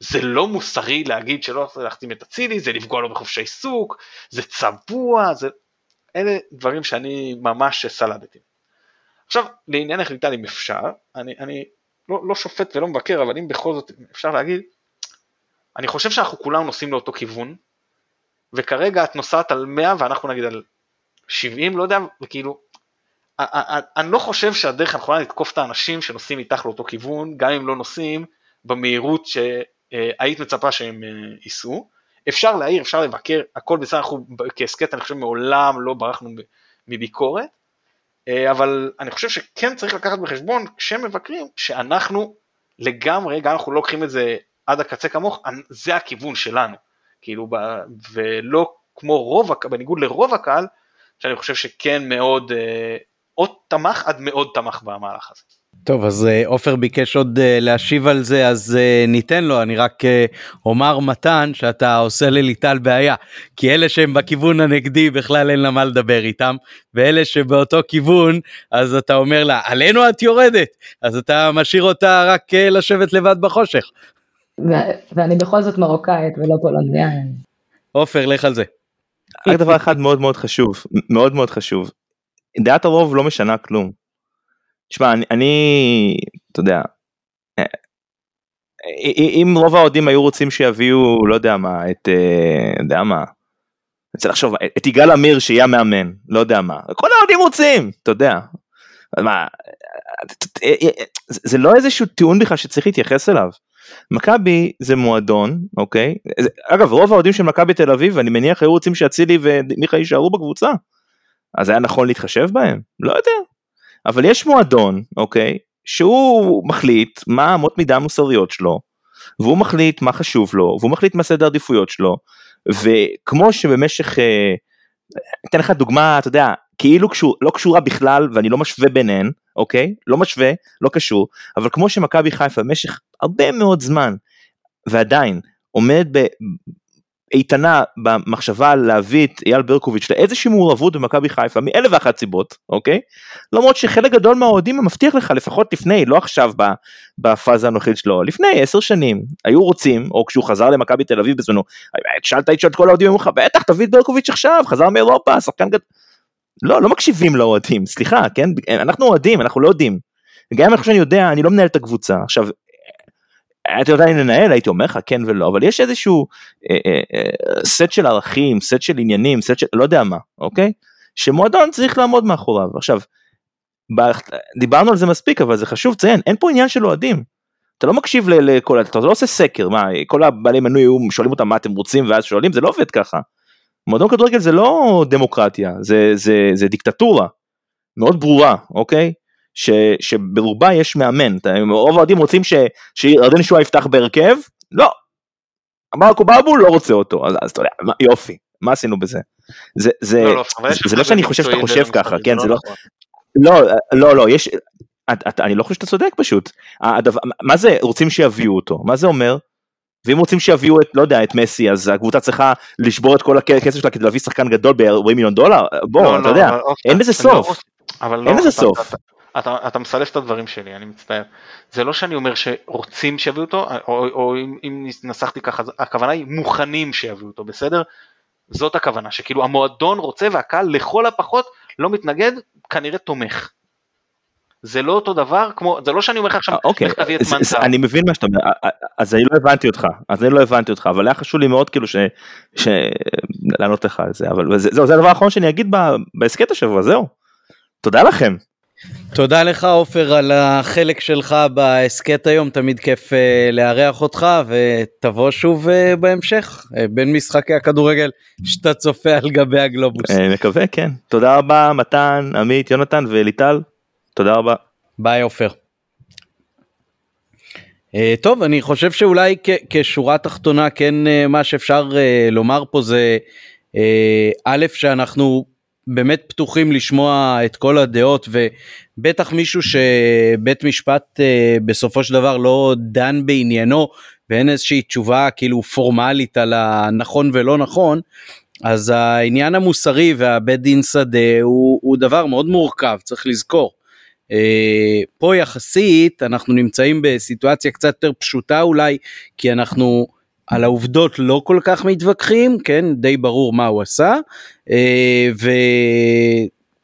זה לא מוסרי להגיד שלא להחתים את אצילי, זה לפגוע לו בחופשי עיסוק, זה צבוע, זה... אלה דברים שאני ממש סלדתי. עכשיו, לעניין החליטה אם אפשר, אני, אני לא, לא שופט ולא מבקר, אבל אם בכל זאת אפשר להגיד, אני חושב שאנחנו כולם נוסעים לאותו כיוון, וכרגע את נוסעת על 100 ואנחנו נגיד על 70, לא יודע, וכאילו, אני לא חושב שהדרך הנכונה לתקוף את האנשים שנוסעים איתך לאותו כיוון, גם אם לא נוסעים במהירות שהיית מצפה שהם אה, ייסעו. אפשר להעיר, אפשר לבקר, הכל בסדר, אנחנו כהסכת אני חושב מעולם לא ברחנו מביקורת, אבל אני חושב שכן צריך לקחת בחשבון כשמבקרים שאנחנו לגמרי, גם אנחנו לא לוקחים את זה עד הקצה כמוך, זה הכיוון שלנו, כאילו, ולא כמו רוב, בניגוד לרוב הקהל, שאני חושב שכן מאוד, אה, עוד תמך עד מאוד תמך במהלך הזה. טוב אז אה, עופר ביקש עוד אה, להשיב על זה אז אה, ניתן לו אני רק אומר מתן שאתה עושה לליטל בעיה כי אלה שהם בכיוון הנגדי בכלל אין לה מה לדבר איתם ואלה שבאותו כיוון אז אתה אומר לה עלינו את יורדת אז אתה משאיר אותה רק לשבת לבד בחושך. ואני בכל זאת מרוקאית ולא פולניה. עופר לך על זה. רק דבר אחד מאוד מאוד חשוב מאוד מאוד חשוב דעת הרוב לא משנה כלום. תשמע, אני, אני, אתה יודע, אה, אם רוב האוהדים היו רוצים שיביאו, לא יודע מה, את, אה, יודע מה, אני רוצה לחשוב, את יגאל עמיר שיהיה המאמן, לא יודע מה, כל האוהדים רוצים, אתה יודע. מה, זה לא איזשהו טיעון בכלל שצריך להתייחס אליו. מכבי זה מועדון, אוקיי? אגב, רוב האוהדים של מכבי תל אביב, אני מניח היו רוצים שאצילי ומיכה יישארו בקבוצה. אז היה נכון להתחשב בהם? לא יודע. אבל יש מועדון, אוקיי? שהוא מחליט מה אמות מידה המוסריות שלו, והוא מחליט מה חשוב לו, והוא מחליט מה סדר העדיפויות שלו, וכמו שבמשך, אה, אתן לך דוגמה, אתה יודע, כאילו קשור, לא קשורה בכלל, ואני לא משווה ביניהן, אוקיי? לא משווה, לא קשור, אבל כמו שמכבי חיפה במשך הרבה מאוד זמן, ועדיין, עומד ב, איתנה במחשבה להביא את אייל ברקוביץ' לאיזושהי מעורבות במכבי חיפה מאלף ואחת סיבות, אוקיי? למרות שחלק גדול מהאוהדים מבטיח לך לפחות לפני, לא עכשיו בפאזה הנוכחית שלו, לפני עשר שנים היו רוצים, או כשהוא חזר למכבי תל אביב בזמנו, שאלת את כל האוהדים, אמרו לך בטח תביא את ברקוביץ' עכשיו, חזר מאירופה, שחקן גדול. לא, לא מקשיבים לאוהדים, סליחה, כן? אנחנו אוהדים, אנחנו לא יודעים. גם אם אני יודע, אני לא מנהל את הקבוצה. עכשיו, הייתי אם לנהל הייתי אומר לך כן ולא אבל יש איזשהו אה, אה, אה, סט של ערכים סט של עניינים סט של לא יודע מה אוקיי שמועדון צריך לעמוד מאחוריו עכשיו דיברנו על זה מספיק אבל זה חשוב לציין אין פה עניין של אוהדים. אתה לא מקשיב לכל אתה לא עושה סקר מה כל הבעלי מנוי שואלים אותם מה אתם רוצים ואז שואלים זה לא עובד ככה. מועדון כדורגל זה לא דמוקרטיה זה זה זה דיקטטורה מאוד ברורה אוקיי ש, שברובה יש מאמן, רוב האוהדים רוצים שירדן שואה יפתח בהרכב, לא, מרקו בבול לא רוצה אותו, אז, אז אתה יודע, יופי, מה עשינו בזה? זה, זה, לא, לא, זה, זה לא שאני חושב שאתה חושב ככה, כן, זה לא, נכון. לא, לא, לא, יש, את, את, אני לא חושב שאתה צודק פשוט, הדבר, מה זה רוצים שיביאו אותו, מה זה אומר? ואם רוצים שיביאו את, לא יודע, את מסי, אז הקבוצה צריכה לשבור את כל הכסף שלה כדי להביא שחקן גדול ב-40 מיליון דולר? בוא, לא, אתה לא, יודע, אוקיי, אין לזה סוף. אין לזה סוף. אתה, אתה מסלף את הדברים שלי, אני מצטער. זה לא שאני אומר שרוצים שיביאו אותו, או, או אם, אם נסחתי ככה, הכוונה היא מוכנים שיביאו אותו, בסדר? זאת הכוונה, שכאילו המועדון רוצה והקהל לכל הפחות לא מתנגד, כנראה תומך. זה לא אותו דבר כמו, זה לא שאני אומר לך עכשיו, אוקיי, לך תביא את מנצר. אני מבין מה שאתה אומר, אז אני לא הבנתי אותך, אז אני לא הבנתי אותך, אבל היה חשוב לי מאוד כאילו ש... ש... לענות לך על זה, אבל זהו, זה הדבר האחרון שאני אגיד בהסכת השבוע, זהו. תודה לכם. תודה לך עופר על החלק שלך בהסכת היום, תמיד כיף uh, לארח אותך ותבוא שוב uh, בהמשך uh, בין משחקי הכדורגל שאתה צופה על גבי הגלובוס. Uh, מקווה כן. תודה רבה מתן, עמית, יונתן וליטל, תודה רבה. ביי עופר. Uh, טוב אני חושב שאולי כשורה תחתונה כן uh, מה שאפשר uh, לומר פה זה א' שאנחנו באמת פתוחים לשמוע את כל הדעות ובטח מישהו שבית משפט אה, בסופו של דבר לא דן בעניינו ואין איזושהי תשובה כאילו פורמלית על הנכון ולא נכון אז העניין המוסרי והבית דין שדה הוא, הוא דבר מאוד מורכב צריך לזכור. אה, פה יחסית אנחנו נמצאים בסיטואציה קצת יותר פשוטה אולי כי אנחנו על העובדות לא כל כך מתווכחים, כן, די ברור מה הוא עשה, אה,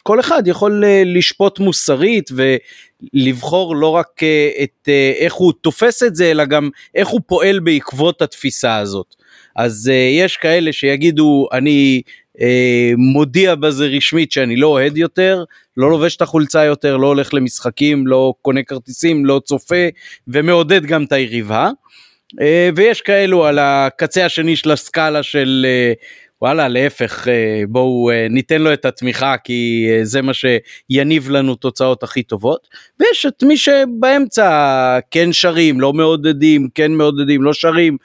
וכל אחד יכול אה, לשפוט מוסרית ולבחור לא רק אה, את איך הוא תופס את זה, אלא גם איך הוא פועל בעקבות התפיסה הזאת. אז יש כאלה שיגידו, אני מודיע בזה רשמית שאני לא אוהד יותר, לא לובש את החולצה יותר, לא הולך למשחקים, לא קונה כרטיסים, לא צופה, ומעודד גם את היריבה. אה, ויש כאלו על הקצה השני של הסקאלה של אה, וואלה להפך אה, בואו ניתן לו את התמיכה כי זה מה שיניב לנו תוצאות הכי טובות ויש את מי שבאמצע כן שרים לא מעודדים כן מעודדים לא שרים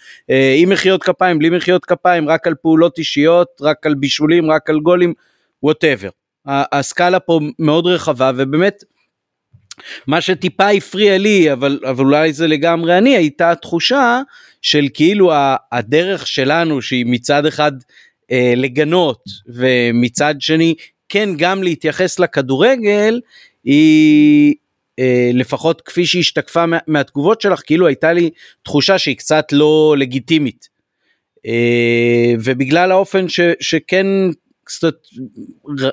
עם מחיאות כפיים בלי מחיאות כפיים רק על פעולות אישיות רק על בישולים רק על גולים ווטאבר. הסקאלה פה מאוד רחבה ובאמת מה שטיפה הפריע לי אבל, אבל אולי זה לגמרי אני הייתה התחושה של כאילו הדרך שלנו שהיא מצד אחד אה, לגנות ומצד שני כן גם להתייחס לכדורגל היא אה, לפחות כפי שהשתקפה מה, מהתגובות שלך כאילו הייתה לי תחושה שהיא קצת לא לגיטימית. אה, ובגלל האופן ש, שכן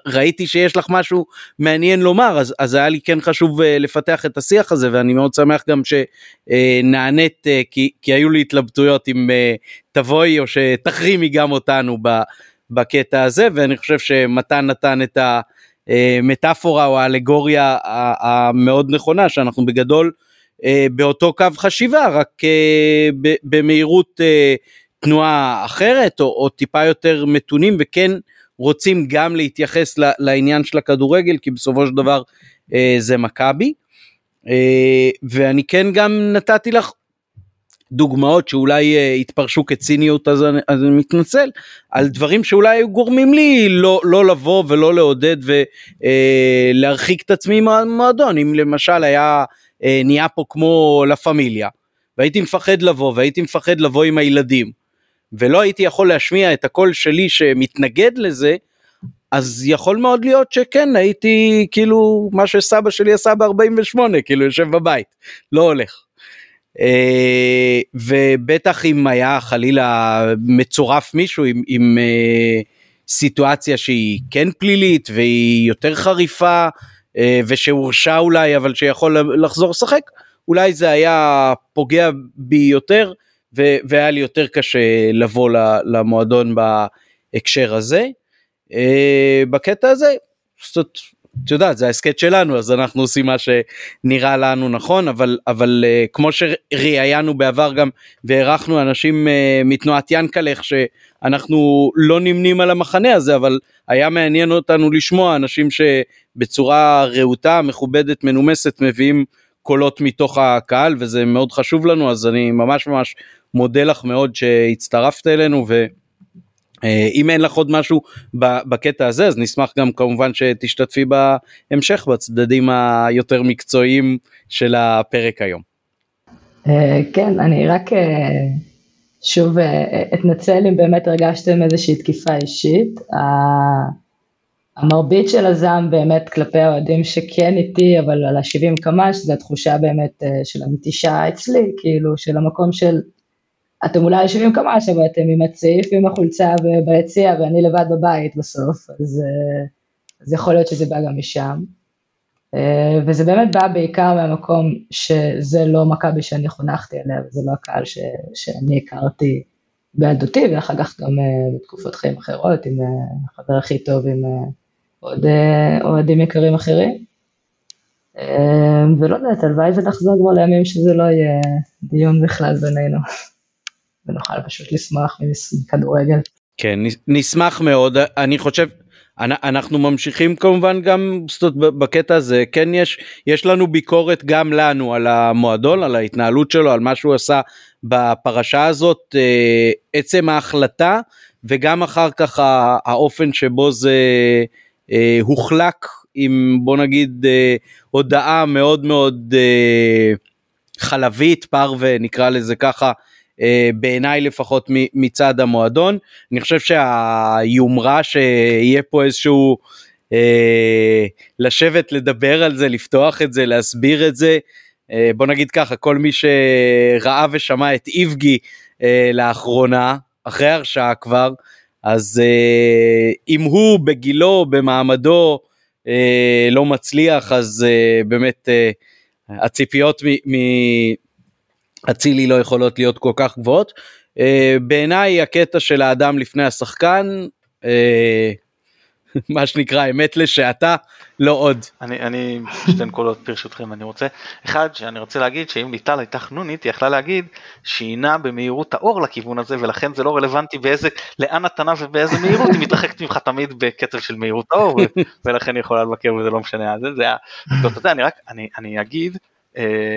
ראיתי שיש לך משהו מעניין לומר אז, אז היה לי כן חשוב uh, לפתח את השיח הזה ואני מאוד שמח גם שנענית uh, כי, כי היו לי התלבטויות אם uh, תבואי או שתחרימי גם אותנו בקטע הזה ואני חושב שמתן נתן את המטאפורה או האלגוריה המאוד נכונה שאנחנו בגדול באותו קו חשיבה רק במהירות תנועה אחרת או, או טיפה יותר מתונים וכן רוצים גם להתייחס לעניין של הכדורגל כי בסופו של דבר אה, זה מכבי. אה, ואני כן גם נתתי לך דוגמאות שאולי אה, התפרשו כציניות אז אני, אז אני מתנצל על דברים שאולי היו גורמים לי לא, לא לבוא ולא לעודד ולהרחיק את עצמי מהמועדון אם למשל היה נהיה פה כמו לה פמיליה והייתי מפחד לבוא והייתי מפחד לבוא עם הילדים ולא הייתי יכול להשמיע את הקול שלי שמתנגד לזה, אז יכול מאוד להיות שכן הייתי כאילו מה שסבא שלי עשה ב-48 כאילו יושב בבית לא הולך. אה, ובטח אם היה חלילה מצורף מישהו עם, עם אה, סיטואציה שהיא כן פלילית והיא יותר חריפה אה, ושהורשע אולי אבל שיכול לחזור לשחק אולי זה היה פוגע בי יותר ו- והיה לי יותר קשה לבוא למועדון בהקשר הזה. אה, בקטע הזה, זאת, את יודעת זה ההסכת שלנו אז אנחנו עושים מה שנראה לנו נכון אבל אבל uh, כמו שראיינו בעבר גם והערכנו אנשים uh, מתנועת ינקלך שאנחנו לא נמנים על המחנה הזה אבל היה מעניין אותנו לשמוע אנשים שבצורה רהוטה מכובדת מנומסת מביאים קולות מתוך הקהל וזה מאוד חשוב לנו אז אני ממש ממש מודה לך מאוד שהצטרפת אלינו ואם אין לך עוד משהו בקטע הזה אז נשמח גם כמובן שתשתתפי בהמשך בצדדים היותר מקצועיים של הפרק היום. אה, כן אני רק אה, שוב אה, אתנצל אם באמת הרגשתם איזושהי תקיפה אישית. המרבית של הזעם באמת כלפי האוהדים שכן איתי אבל על ה-70 קמ"ש זה התחושה באמת של הנטישה אצלי כאילו של המקום של אתם אולי יושבים קמ"ש, אבל אתם עם הצעיף ועם החולצה ביציע, ואני לבד בבית בסוף, אז, אה, אז יכול להיות שזה בא גם משם. אה, וזה באמת בא בעיקר מהמקום שזה לא מכבי שאני חונכתי עליה, וזה לא הקהל ש, שאני הכרתי בילדותי, ואחר כך גם אה, בתקופות חיים אחרות, עם החבר הכי טוב, עם עוד אוהדים יקרים אחרים. ולא יודעת, הלוואי ונחזור כבר לימים שזה לא יהיה דיון בכלל בינינו. ונוכל פשוט לשמוח מכדורגל. כן, נשמח מאוד, אני חושב, אנחנו ממשיכים כמובן גם זאת בקטע הזה כן יש יש לנו ביקורת גם לנו על המועדון על ההתנהלות שלו על מה שהוא עשה בפרשה הזאת אה, עצם ההחלטה וגם אחר כך האופן שבו זה אה, הוחלק עם בוא נגיד אה, הודעה מאוד מאוד חלבית פרווה נקרא לזה ככה בעיניי לפחות מצד המועדון. אני חושב שהיומרה שיהיה פה איזשהו אה, לשבת לדבר על זה, לפתוח את זה, להסביר את זה. אה, בוא נגיד ככה, כל מי שראה ושמע את איבגי אה, לאחרונה, אחרי הרשעה כבר, אז אה, אם הוא בגילו, במעמדו, אה, לא מצליח, אז אה, באמת אה, הציפיות מ... מ- אצילי לא יכולות להיות כל כך גבוהות. Uh, בעיניי הקטע של האדם לפני השחקן, uh, מה שנקרא אמת לשעתה, לא עוד. אני, אני שתי נקודות ברשותכם אני רוצה, אחד שאני רוצה להגיד שאם ליטל הייתה חנונית היא יכלה להגיד שהיא נעה במהירות האור לכיוון הזה ולכן זה לא רלוונטי באיזה, לאן אתה נע ובאיזה מהירות היא מתרחקת ממך תמיד בקצב של מהירות האור ולכן היא יכולה לבקר וזה לא משנה, זה, זה, זה, זה, אני רק, אני, אני אגיד אה,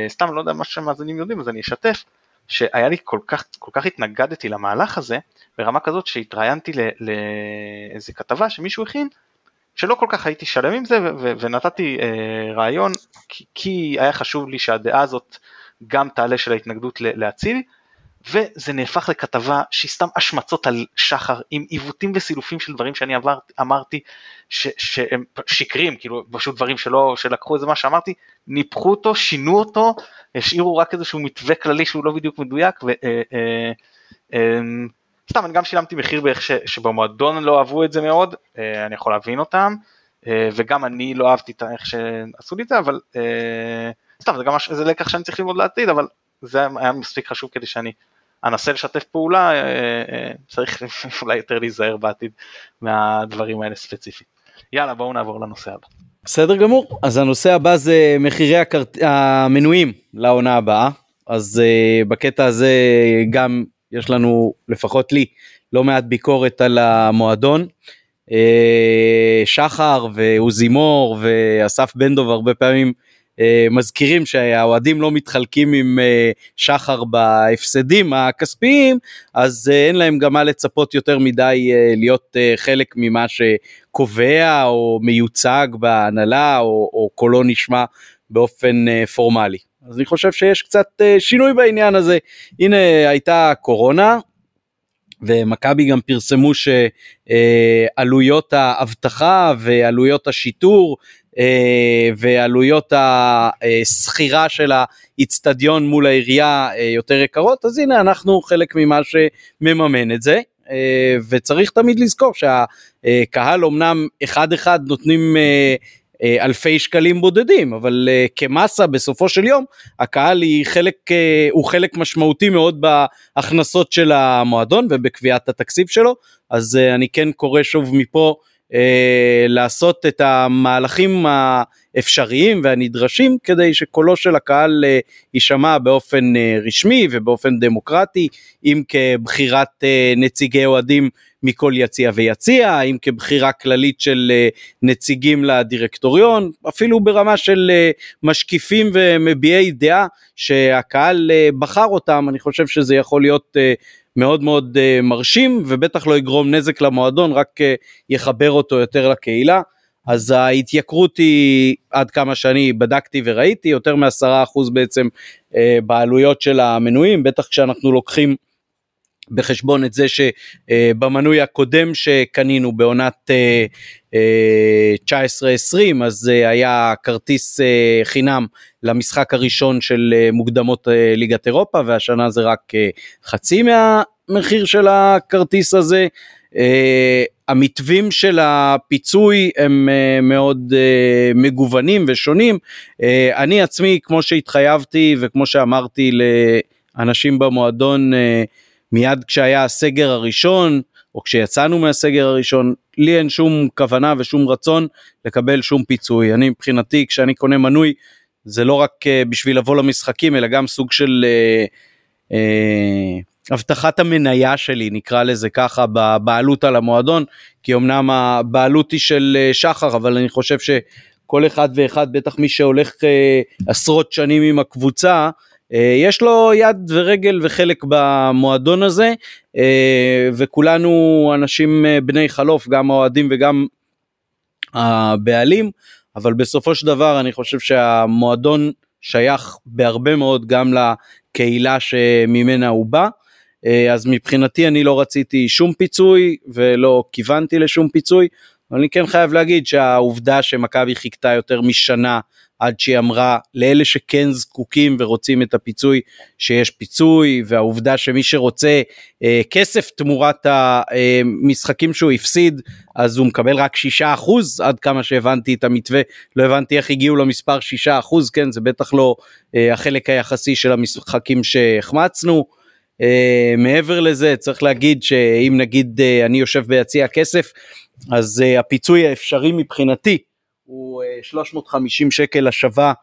סתם לא יודע מה שמאזינים יודעים אז אני אשתף שהיה לי כל כך כל כך התנגדתי למהלך הזה ברמה כזאת שהתראיינתי לאיזה כתבה שמישהו הכין שלא כל כך הייתי שלם עם זה ונתתי אה, רעיון כי, כי היה חשוב לי שהדעה הזאת גם תעלה של ההתנגדות להציל וזה נהפך לכתבה שהיא סתם השמצות על שחר עם עיוותים וסילופים של דברים שאני עבר, אמרתי ש, שהם שקרים, כאילו פשוט דברים שלא, שלקחו איזה מה שאמרתי, ניפחו אותו, שינו אותו, השאירו רק איזשהו מתווה כללי שהוא לא בדיוק מדויק ו, אה, אה, אה, סתם אני גם שילמתי מחיר באיך ש, שבמועדון לא אהבו את זה מאוד, אה, אני יכול להבין אותם, אה, וגם אני לא אהבתי את איך שעשו לי את זה, אבל אה, סתם זה גם זה לקח שאני צריך ללמוד לעתיד, אבל זה היה מספיק חשוב כדי שאני אנסה לשתף פעולה, אה, אה, צריך אולי יותר להיזהר בעתיד מהדברים האלה ספציפית. יאללה בואו נעבור לנושא הבא. בסדר גמור אז הנושא הבא זה מחירי הכרט... המנויים לעונה הבאה אז uh, בקטע הזה גם יש לנו לפחות לי לא מעט ביקורת על המועדון. Uh, שחר ועוזי מור ואסף בן דב הרבה פעמים מזכירים שהאוהדים לא מתחלקים עם uh, שחר בהפסדים הכספיים אז uh, אין להם גם מה לצפות יותר מדי להיות חלק ממה שקובע או מיוצג בהנהלה או, או קולו נשמע באופן פורמלי. אז אני חושב שיש קצת שינוי בעניין הזה. הנה הייתה קורונה ומכבי גם פרסמו שעלויות האבטחה ועלויות השיטור אה, ועלויות השכירה של האיצטדיון מול העירייה אה, יותר יקרות, אז הנה אנחנו חלק ממה שמממן את זה. אה, וצריך תמיד לזכור שהקהל אמנם אחד אחד נותנים אה, אלפי שקלים בודדים, אבל uh, כמסה בסופו של יום הקהל חלק, הוא חלק משמעותי מאוד בהכנסות של המועדון ובקביעת התקציב שלו, אז אני כן קורא שוב מפה uh, לעשות את המהלכים האפשריים והנדרשים כדי שקולו של הקהל uh, יישמע באופן uh, רשמי ובאופן דמוקרטי, אם כבחירת uh, נציגי אוהדים מכל יציע ויציע, האם כבחירה כללית של אה, נציגים לדירקטוריון, אפילו ברמה של אה, משקיפים ומביעי דעה שהקהל אה, בחר אותם, אני חושב שזה יכול להיות מאוד מאוד מרשים ובטח לא יגרום נזק למועדון, רק יחבר אותו יותר לקהילה. אז ההתייקרות היא עד כמה שאני בדקתי וראיתי יותר מעשרה אחוז בעצם בעלויות של המנויים בטח כשאנחנו לוקחים בחשבון את זה שבמנוי הקודם שקנינו בעונת 19-20 אז היה כרטיס חינם למשחק הראשון של מוקדמות ליגת אירופה והשנה זה רק חצי מהמחיר של הכרטיס הזה. המתווים של הפיצוי הם מאוד מגוונים ושונים. אני עצמי כמו שהתחייבתי וכמו שאמרתי לאנשים במועדון מיד כשהיה הסגר הראשון, או כשיצאנו מהסגר הראשון, לי אין שום כוונה ושום רצון לקבל שום פיצוי. אני מבחינתי, כשאני קונה מנוי, זה לא רק uh, בשביל לבוא למשחקים, אלא גם סוג של uh, uh, הבטחת המניה שלי, נקרא לזה ככה, בבעלות על המועדון, כי אמנם הבעלות היא של uh, שחר, אבל אני חושב שכל אחד ואחד, בטח מי שהולך uh, עשרות שנים עם הקבוצה, יש לו יד ורגל וחלק במועדון הזה אה, וכולנו אנשים אה, בני חלוף גם האוהדים וגם הבעלים אבל בסופו של דבר אני חושב שהמועדון שייך בהרבה מאוד גם לקהילה שממנה הוא בא. אז מבחינתי אני לא רציתי שום פיצוי ולא כיוונתי לשום פיצוי אבל אני כן חייב להגיד שהעובדה שמכבי חיכתה יותר משנה עד שהיא אמרה לאלה שכן זקוקים ורוצים את הפיצוי שיש פיצוי והעובדה שמי שרוצה אה, כסף תמורת המשחקים שהוא הפסיד אז הוא מקבל רק 6% עד כמה שהבנתי את המתווה לא הבנתי איך הגיעו למספר 6% כן זה בטח לא אה, החלק היחסי של המשחקים שהחמצנו. אה, מעבר לזה צריך להגיד שאם נגיד אה, אני יושב ביציע כסף אז uh, הפיצוי האפשרי מבחינתי הוא uh, 350 שקל השבה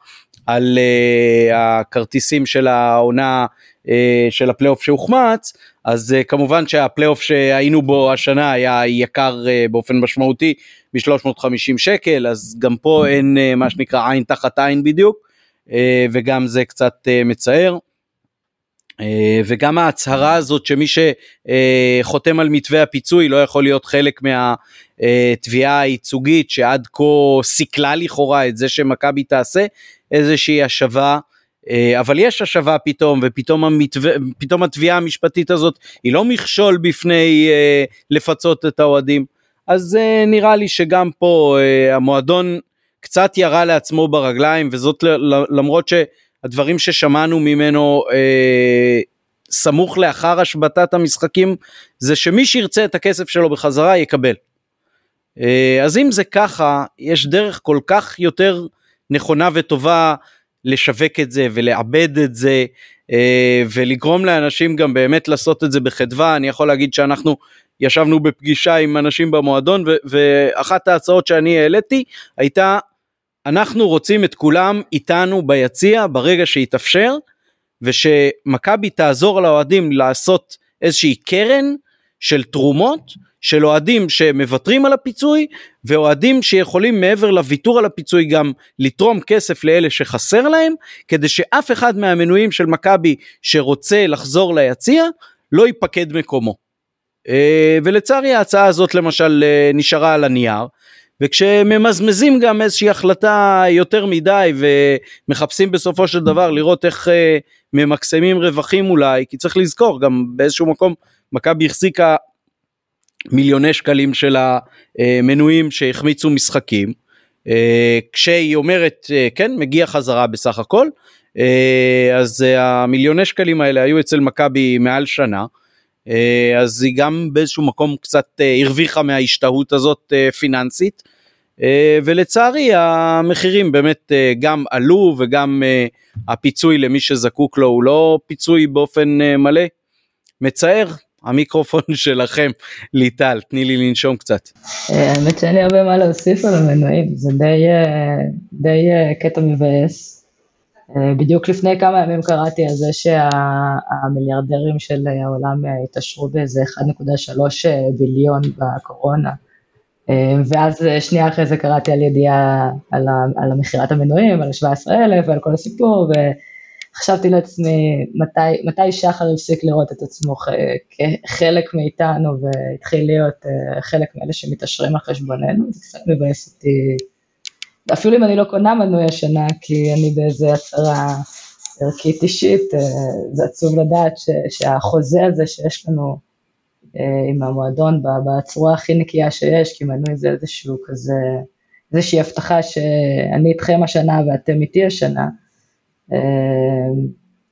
על אה, הכרטיסים של העונה אה, של הפלייאוף שהוחמץ אז אה, כמובן שהפלייאוף שהיינו בו השנה היה יקר אה, באופן משמעותי ב-350 שקל אז גם פה אין אה, מה שנקרא עין תחת עין בדיוק אה, וגם זה קצת אה, מצער. אה, וגם ההצהרה הזאת שמי שחותם על מתווה הפיצוי לא יכול להיות חלק מהתביעה הייצוגית שעד כה סיכלה לכאורה את זה שמכבי תעשה איזושהי השבה. אה, אבל יש השבה פתאום ופתאום המתווה, פתאום התביעה המשפטית הזאת היא לא מכשול בפני אה, לפצות את האוהדים. אז נראה לי שגם פה המועדון קצת ירה לעצמו ברגליים וזאת למרות ש... הדברים ששמענו ממנו אה, סמוך לאחר השבתת המשחקים זה שמי שירצה את הכסף שלו בחזרה יקבל. אה, אז אם זה ככה יש דרך כל כך יותר נכונה וטובה לשווק את זה ולעבד את זה אה, ולגרום לאנשים גם באמת לעשות את זה בחדווה אני יכול להגיד שאנחנו ישבנו בפגישה עם אנשים במועדון ואחת ההצעות שאני העליתי הייתה אנחנו רוצים את כולם איתנו ביציע ברגע שיתאפשר ושמכבי תעזור לאוהדים לעשות איזושהי קרן של תרומות של אוהדים שמוותרים על הפיצוי ואוהדים שיכולים מעבר לוויתור על הפיצוי גם לתרום כסף לאלה שחסר להם כדי שאף אחד מהמנויים של מכבי שרוצה לחזור ליציע לא ייפקד מקומו. אה, ולצערי ההצעה הזאת למשל אה, נשארה על הנייר וכשממזמזים גם איזושהי החלטה יותר מדי ומחפשים בסופו של דבר לראות איך אה, ממקסמים רווחים אולי כי צריך לזכור גם באיזשהו מקום מכבי החזיקה מיליוני שקלים של המנויים שהחמיצו משחקים. אה, כשהיא אומרת אה, כן מגיע חזרה בסך הכל אז המיליוני שקלים האלה היו אצל מכבי מעל שנה. אז היא גם באיזשהו מקום קצת הרוויחה מההשתהות הזאת פיננסית ולצערי המחירים באמת גם עלו וגם הפיצוי למי שזקוק לו הוא לא פיצוי באופן מלא מצער המיקרופון שלכם, ליטל, תני לי לנשום קצת. אה, האמת שאין לי הרבה מה להוסיף על המנועים, זה די, אה, די אה, קטע מבאס. בדיוק לפני כמה ימים קראתי על זה שהמיליארדרים של העולם התעשרו באיזה 1.3 ביליון בקורונה. ואז שנייה אחרי זה קראתי על ידיעה על, מכירת המנועים, על 17,000 ועל כל הסיפור, חשבתי לעצמי מתי, מתי שחר הפסיק לראות את עצמו כחלק מאיתנו והתחיל להיות אה, חלק מאלה שמתעשרים על חשבוננו, זה קצת מבאס אותי, אפילו אם אני לא קונה מנוי השנה כי אני באיזה הצהרה ערכית אישית, אה, זה עצוב לדעת ש, שהחוזה הזה שיש לנו אה, עם המועדון בצורה הכי נקייה שיש, כי מנוי זה איזשהו כזה, איזושהי הבטחה שאני איתכם השנה ואתם איתי השנה, אמ,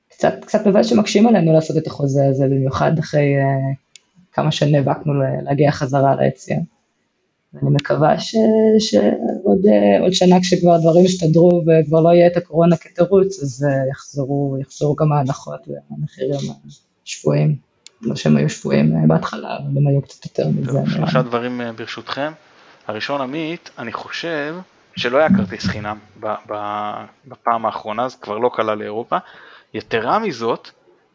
קצת, קצת מבאס שמקשים עלינו לעשות את החוזה הזה, במיוחד אחרי uh, כמה שנאבקנו להגיע חזרה ליציאה. ואני מקווה ש, שעוד uh, שנה כשכבר הדברים יסתדרו וכבר לא יהיה את הקורונה כתירוץ, אז יחזרו, יחזרו גם ההנחות והמחירים השפויים. לא שהם היו שפויים בהתחלה, אבל הם היו קצת יותר מזה. שלושה דברים ברשותכם. הראשון עמית, אני חושב שלא היה כרטיס חינם בפעם האחרונה, זה כבר לא כלל לאירופה. יתרה מזאת,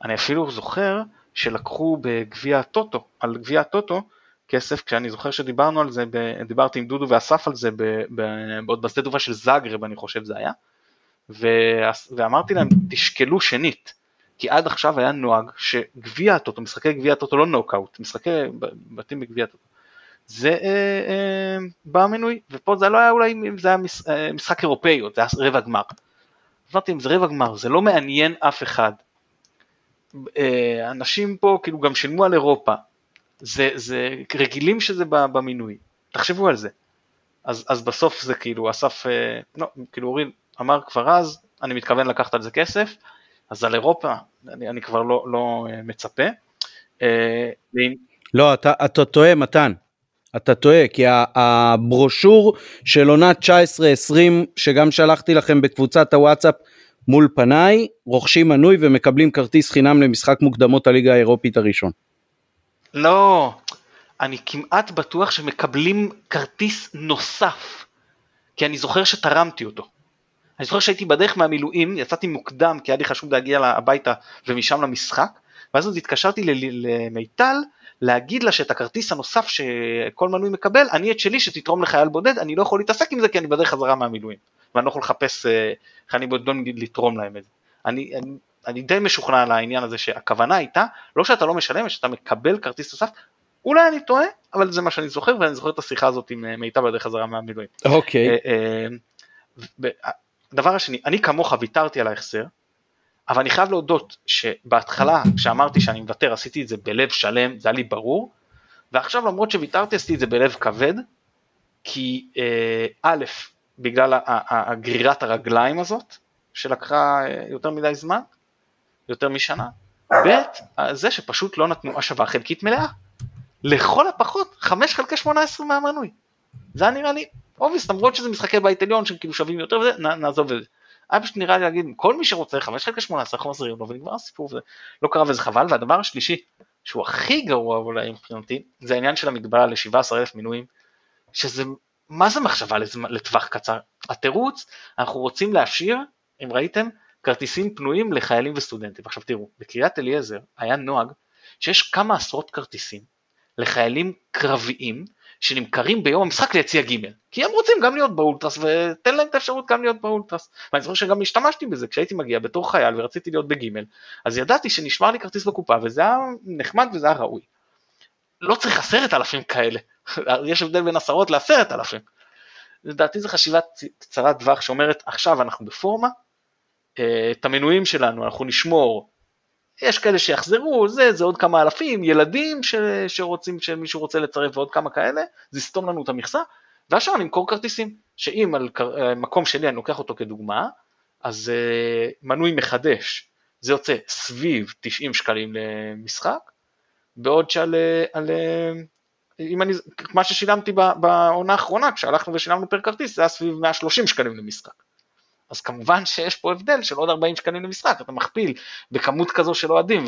אני אפילו זוכר שלקחו בגביע הטוטו, על גביע הטוטו, כסף, כשאני זוכר שדיברנו על זה, דיברתי עם דודו ואסף על זה עוד בשדה תעופה של זאגרב, אני חושב זה היה, ואמרתי להם, תשקלו שנית, כי עד עכשיו היה נוהג שגביע הטוטו, משחקי גביע הטוטו, לא נוקאוט, משחקי בתים בגביע הטוטו, זה אה, אה, במנוי, ופה זה לא היה אולי אם זה היה אה, משחק אירופאי, זה היה רבע גמר. אמרתי אם זה רבע גמר, זה לא מעניין אף אחד. אה, אנשים פה כאילו גם שילמו על אירופה, זה, זה רגילים שזה במינוי, תחשבו על זה. אז, אז בסוף זה כאילו אסף, אה, לא, כאילו אורי אמר כבר אז, אני מתכוון לקחת על זה כסף, אז על אירופה אני, אני כבר לא, לא אה, מצפה. אה, לא, אתה, אתה טועה מתן. אתה טועה כי הברושור של עונת 19-20 שגם שלחתי לכם בקבוצת הוואטסאפ מול פניי רוכשים מנוי ומקבלים כרטיס חינם למשחק מוקדמות הליגה האירופית הראשון. לא, אני כמעט בטוח שמקבלים כרטיס נוסף כי אני זוכר שתרמתי אותו. אני זוכר שהייתי בדרך מהמילואים, יצאתי מוקדם כי היה לי חשוב להגיע הביתה ומשם למשחק ואז עוד התקשרתי למיטל להגיד לה שאת הכרטיס הנוסף שכל מנוי מקבל, אני את שלי שתתרום לחייל בודד, אני לא יכול להתעסק עם זה כי אני בדרך חזרה מהמילואים, ואני לא יכול לחפש אה, איך אני בודדון לתרום להם את זה. אני, אני, אני די משוכנע על העניין הזה שהכוונה הייתה, לא שאתה לא משלם, שאתה מקבל כרטיס נוסף, אולי אני טועה, אבל זה מה שאני זוכר, ואני זוכר את השיחה הזאת עם אה, מיטב בדרך חזרה מהמילואים. אוקיי. Okay. דבר השני, אני כמוך ויתרתי על ההחזר, אבל אני חייב להודות שבהתחלה כשאמרתי שאני מוותר עשיתי את זה בלב שלם, זה היה לי ברור, ועכשיו למרות שוויתרתי עשיתי את זה בלב כבד, כי אה, א', בגלל הגרירת הרגליים הזאת, שלקחה אה, יותר מדי זמן, יותר משנה, ב', זה שפשוט לא נתנו השבה חלקית מלאה. לכל הפחות 5 חלקי 18 מהמנוי. זה היה נראה לי obvious, למרות שזה משחקי בית עליון שהם כאילו שווים יותר וזה, נעזוב את זה. היה פשוט נראה לי להגיד, כל מי שרוצה 5 חלקי 18 אנחנו מחזירים לו ונגמר הסיפור, וזה לא קרה וזה חבל. והדבר השלישי, שהוא הכי גרוע אולי מבחינתי, זה העניין של המגבלה ל-17,000 מינויים, שזה, מה זה מחשבה לטווח קצר? התירוץ, אנחנו רוצים להשאיר, אם ראיתם, כרטיסים פנויים לחיילים וסטודנטים. עכשיו תראו, בקריית אליעזר היה נוהג שיש כמה עשרות כרטיסים לחיילים קרביים שנמכרים ביום המשחק ליציע ג' כי הם רוצים גם להיות באולטרס ותן להם את האפשרות גם להיות באולטרס ואני זוכר שגם השתמשתי בזה כשהייתי מגיע בתור חייל ורציתי להיות בג' אז ידעתי שנשמר לי כרטיס בקופה וזה היה נחמד וזה היה ראוי. לא צריך עשרת אלפים כאלה, יש הבדל בין עשרות לעשרת אלפים. לדעתי זו חשיבה קצרת טווח שאומרת עכשיו אנחנו בפורמה, אה, את המנויים שלנו אנחנו נשמור יש כאלה שיחזרו, זה, זה עוד כמה אלפים, ילדים ש, שרוצים, שמישהו רוצה לצרף ועוד כמה כאלה, זה יסתום לנו את המכסה, ועכשיו נמכור כרטיסים, שאם על אה, מקום שלי אני לוקח אותו כדוגמה, אז uh, מנוי מחדש, זה יוצא סביב 90 שקלים למשחק, בעוד שעל, אה, על, אם אני, מה ששילמתי בעונה האחרונה, כשהלכנו ושילמנו פר כרטיס, זה היה סביב 130 שקלים למשחק. אז כמובן שיש פה הבדל של עוד 40 שקלים למשחק, אתה מכפיל בכמות כזו של אוהדים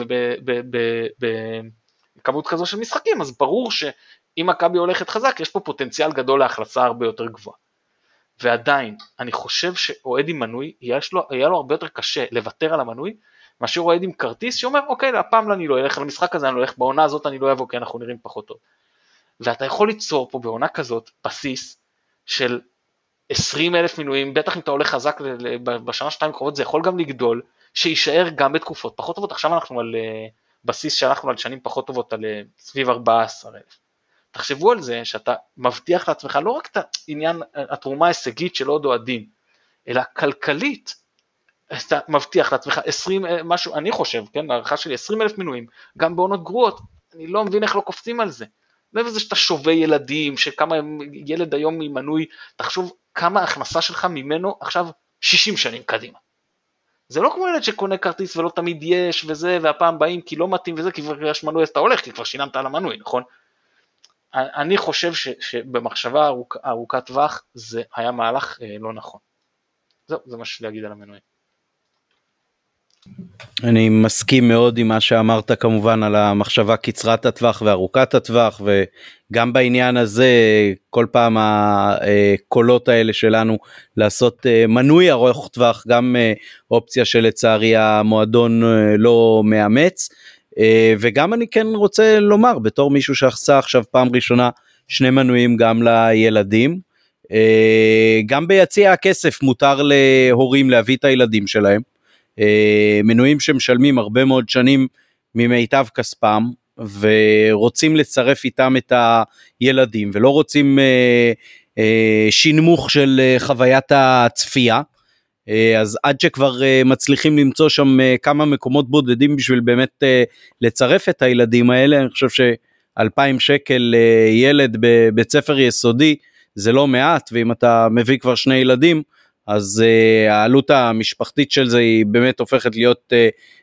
ובכמות כזו של משחקים, אז ברור שאם מכבי הולכת חזק, יש פה פוטנציאל גדול להכלסה הרבה יותר גבוהה. ועדיין, אני חושב שאוהד עם מנוי, יש לו, יהיה לו הרבה יותר קשה לוותר על המנוי, מאשר אוהד עם כרטיס שאומר, אוקיי, הפעם אני לא אלך למשחק הזה, אני לא אלך בעונה הזאת, אני לא אבוא כי אנחנו נראים פחות טוב. ואתה יכול ליצור פה בעונה כזאת בסיס של 20 אלף מינויים, בטח אם אתה הולך חזק בשנה שתיים קרובות זה יכול גם לגדול, שיישאר גם בתקופות פחות טובות, עכשיו אנחנו על אה, בסיס שהלכנו על שנים פחות טובות, על אה, סביב 14 אלף. תחשבו על זה שאתה מבטיח לעצמך לא רק את העניין, התרומה ההישגית של עוד אוהדים, אלא כלכלית, אתה מבטיח לעצמך 20, אה, משהו, אני חושב, כן, הערכה שלי 20 אלף מינויים, גם בעונות גרועות, אני לא מבין איך לא קופצים על זה. מעבר לזה שאתה שובה ילדים, שכמה ילד היום ממנוי, תחשוב כמה הכנסה שלך ממנו עכשיו 60 שנים קדימה. זה לא כמו ילד שקונה כרטיס ולא תמיד יש וזה, והפעם באים כי לא מתאים וזה, כי כבר יש מנוי אז אתה הולך, כי כבר שילמת על המנוי, נכון? אני חושב ש, שבמחשבה ארוכ, ארוכת טווח זה היה מהלך אה, לא נכון. זהו, זה מה שיש להגיד על המנוי. אני מסכים מאוד עם מה שאמרת כמובן על המחשבה קצרת הטווח וארוכת הטווח וגם בעניין הזה כל פעם הקולות האלה שלנו לעשות אה, מנוי ארוך טווח גם אה, אופציה שלצערי המועדון אה, לא מאמץ וגם אני כן רוצה לומר בתור מישהו שעשה עכשיו פעם ראשונה שני מנויים גם לילדים גם ביציע הכסף מותר להורים להביא את הילדים שלהם. אה, מנויים שמשלמים הרבה מאוד שנים ממיטב כספם ורוצים לצרף איתם את הילדים ולא רוצים אה, אה, שינמוך של חוויית הצפייה. אז עד שכבר מצליחים למצוא שם כמה מקומות בודדים בשביל באמת לצרף את הילדים האלה, אני חושב שאלפיים שקל ילד בבית ספר יסודי זה לא מעט, ואם אתה מביא כבר שני ילדים, אז uh, העלות המשפחתית של זה היא באמת הופכת להיות uh,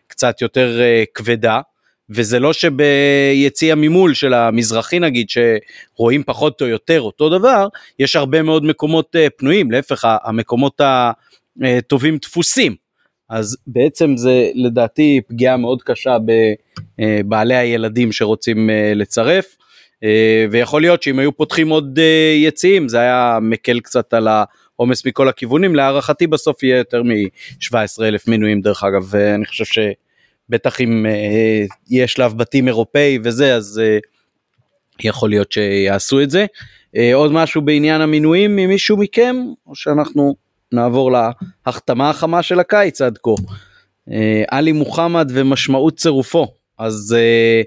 קצת יותר uh, כבדה. וזה לא שביציע ממול של המזרחי נגיד שרואים פחות או יותר אותו דבר יש הרבה מאוד מקומות uh, פנויים. להפך המקומות הטובים דפוסים אז בעצם זה לדעתי פגיעה מאוד קשה בבעלי הילדים שרוצים לצרף. ויכול להיות שאם היו פותחים עוד יציעים זה היה מקל קצת על ה... עומס מכל הכיוונים להערכתי בסוף יהיה יותר מ-17 אלף מינויים דרך אגב אני חושב שבטח אם אה, יהיה שלב בתים אירופאי וזה אז אה, יכול להיות שיעשו את זה. אה, עוד משהו בעניין המינויים ממישהו מכם או שאנחנו נעבור להחתמה החמה של הקיץ עד כה. אה, עלי מוחמד ומשמעות צירופו אז אה,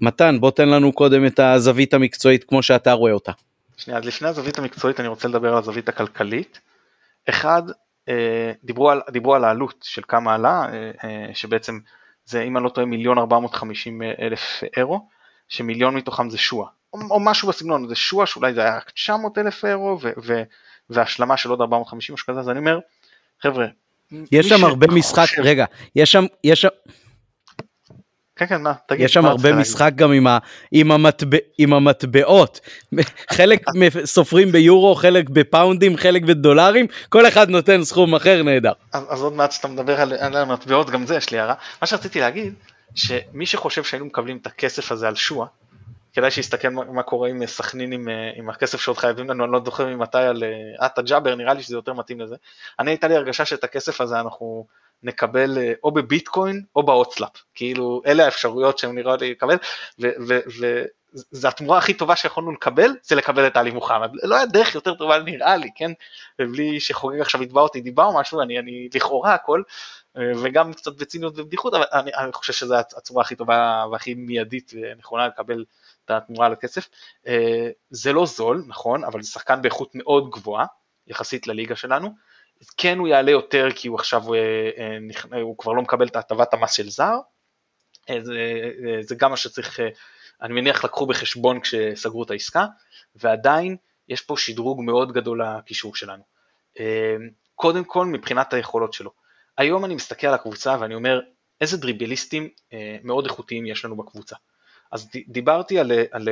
מתן בוא תן לנו קודם את הזווית המקצועית כמו שאתה רואה אותה. שנייה, אז לפני הזווית המקצועית אני רוצה לדבר על הזווית הכלכלית. אחד, אה, דיברו על, דיברו על העלות של כמה עלה, אה, אה, שבעצם זה אם אני לא טועה מיליון 450 אלף אירו, שמיליון מתוכם זה שואה, או, או משהו בסגנון, זה שואה שאולי זה היה 900 אלף אירו ו, ו, והשלמה של עוד 450 משהו כזה, אז אני אומר, חבר'ה, יש שם הרבה משחק, רגע, יש שם, יש שם... כן כן מה תגיד. יש שם הרבה משחק גם עם, ה, עם, המטבע, עם המטבעות חלק סופרים ביורו חלק בפאונדים חלק בדולרים כל אחד נותן סכום אחר נהדר. אז, אז עוד מעט שאתה מדבר על, על המטבעות גם זה יש לי הערה. מה שרציתי להגיד שמי שחושב שהיינו מקבלים את הכסף הזה על שואה כדאי שיסתכל מה, מה קורה עם סכנין עם, אה, עם הכסף שעוד חייבים לנו, אני לא זוכר ממתי על אה, עטה ג'אבר, נראה לי שזה יותר מתאים לזה. אני הייתה לי הרגשה שאת הכסף הזה אנחנו נקבל אה, או בביטקוין או בהוצלאפ, כאילו אלה האפשרויות שהם נראה לי לקבל, וזו התמורה הכי טובה שיכולנו לקבל, זה לקבל את עלי מוחמד. לא היה דרך יותר טובה נראה לי, כן? ובלי שחוגג עכשיו יתבע אותי דיבה או משהו, אני, אני לכאורה הכל, וגם קצת בציניות ובדיחות, אבל אני, אני חושב שזו הצורה הכי טובה והכי מיידית ונכונה לקבל את התמורה לכסף. אה, זה לא זול, נכון, אבל זה שחקן באיכות מאוד גבוהה, יחסית לליגה שלנו. כן הוא יעלה יותר כי הוא עכשיו, אה, אה, הוא כבר לא מקבל את הטבת המס של זר. זה, זה גם מה שצריך, אני מניח לקחו בחשבון כשסגרו את העסקה, ועדיין יש פה שדרוג מאוד גדול לקישור שלנו. קודם כל מבחינת היכולות שלו. היום אני מסתכל על הקבוצה ואני אומר איזה דריבליסטים מאוד איכותיים יש לנו בקבוצה. אז דיברתי על, על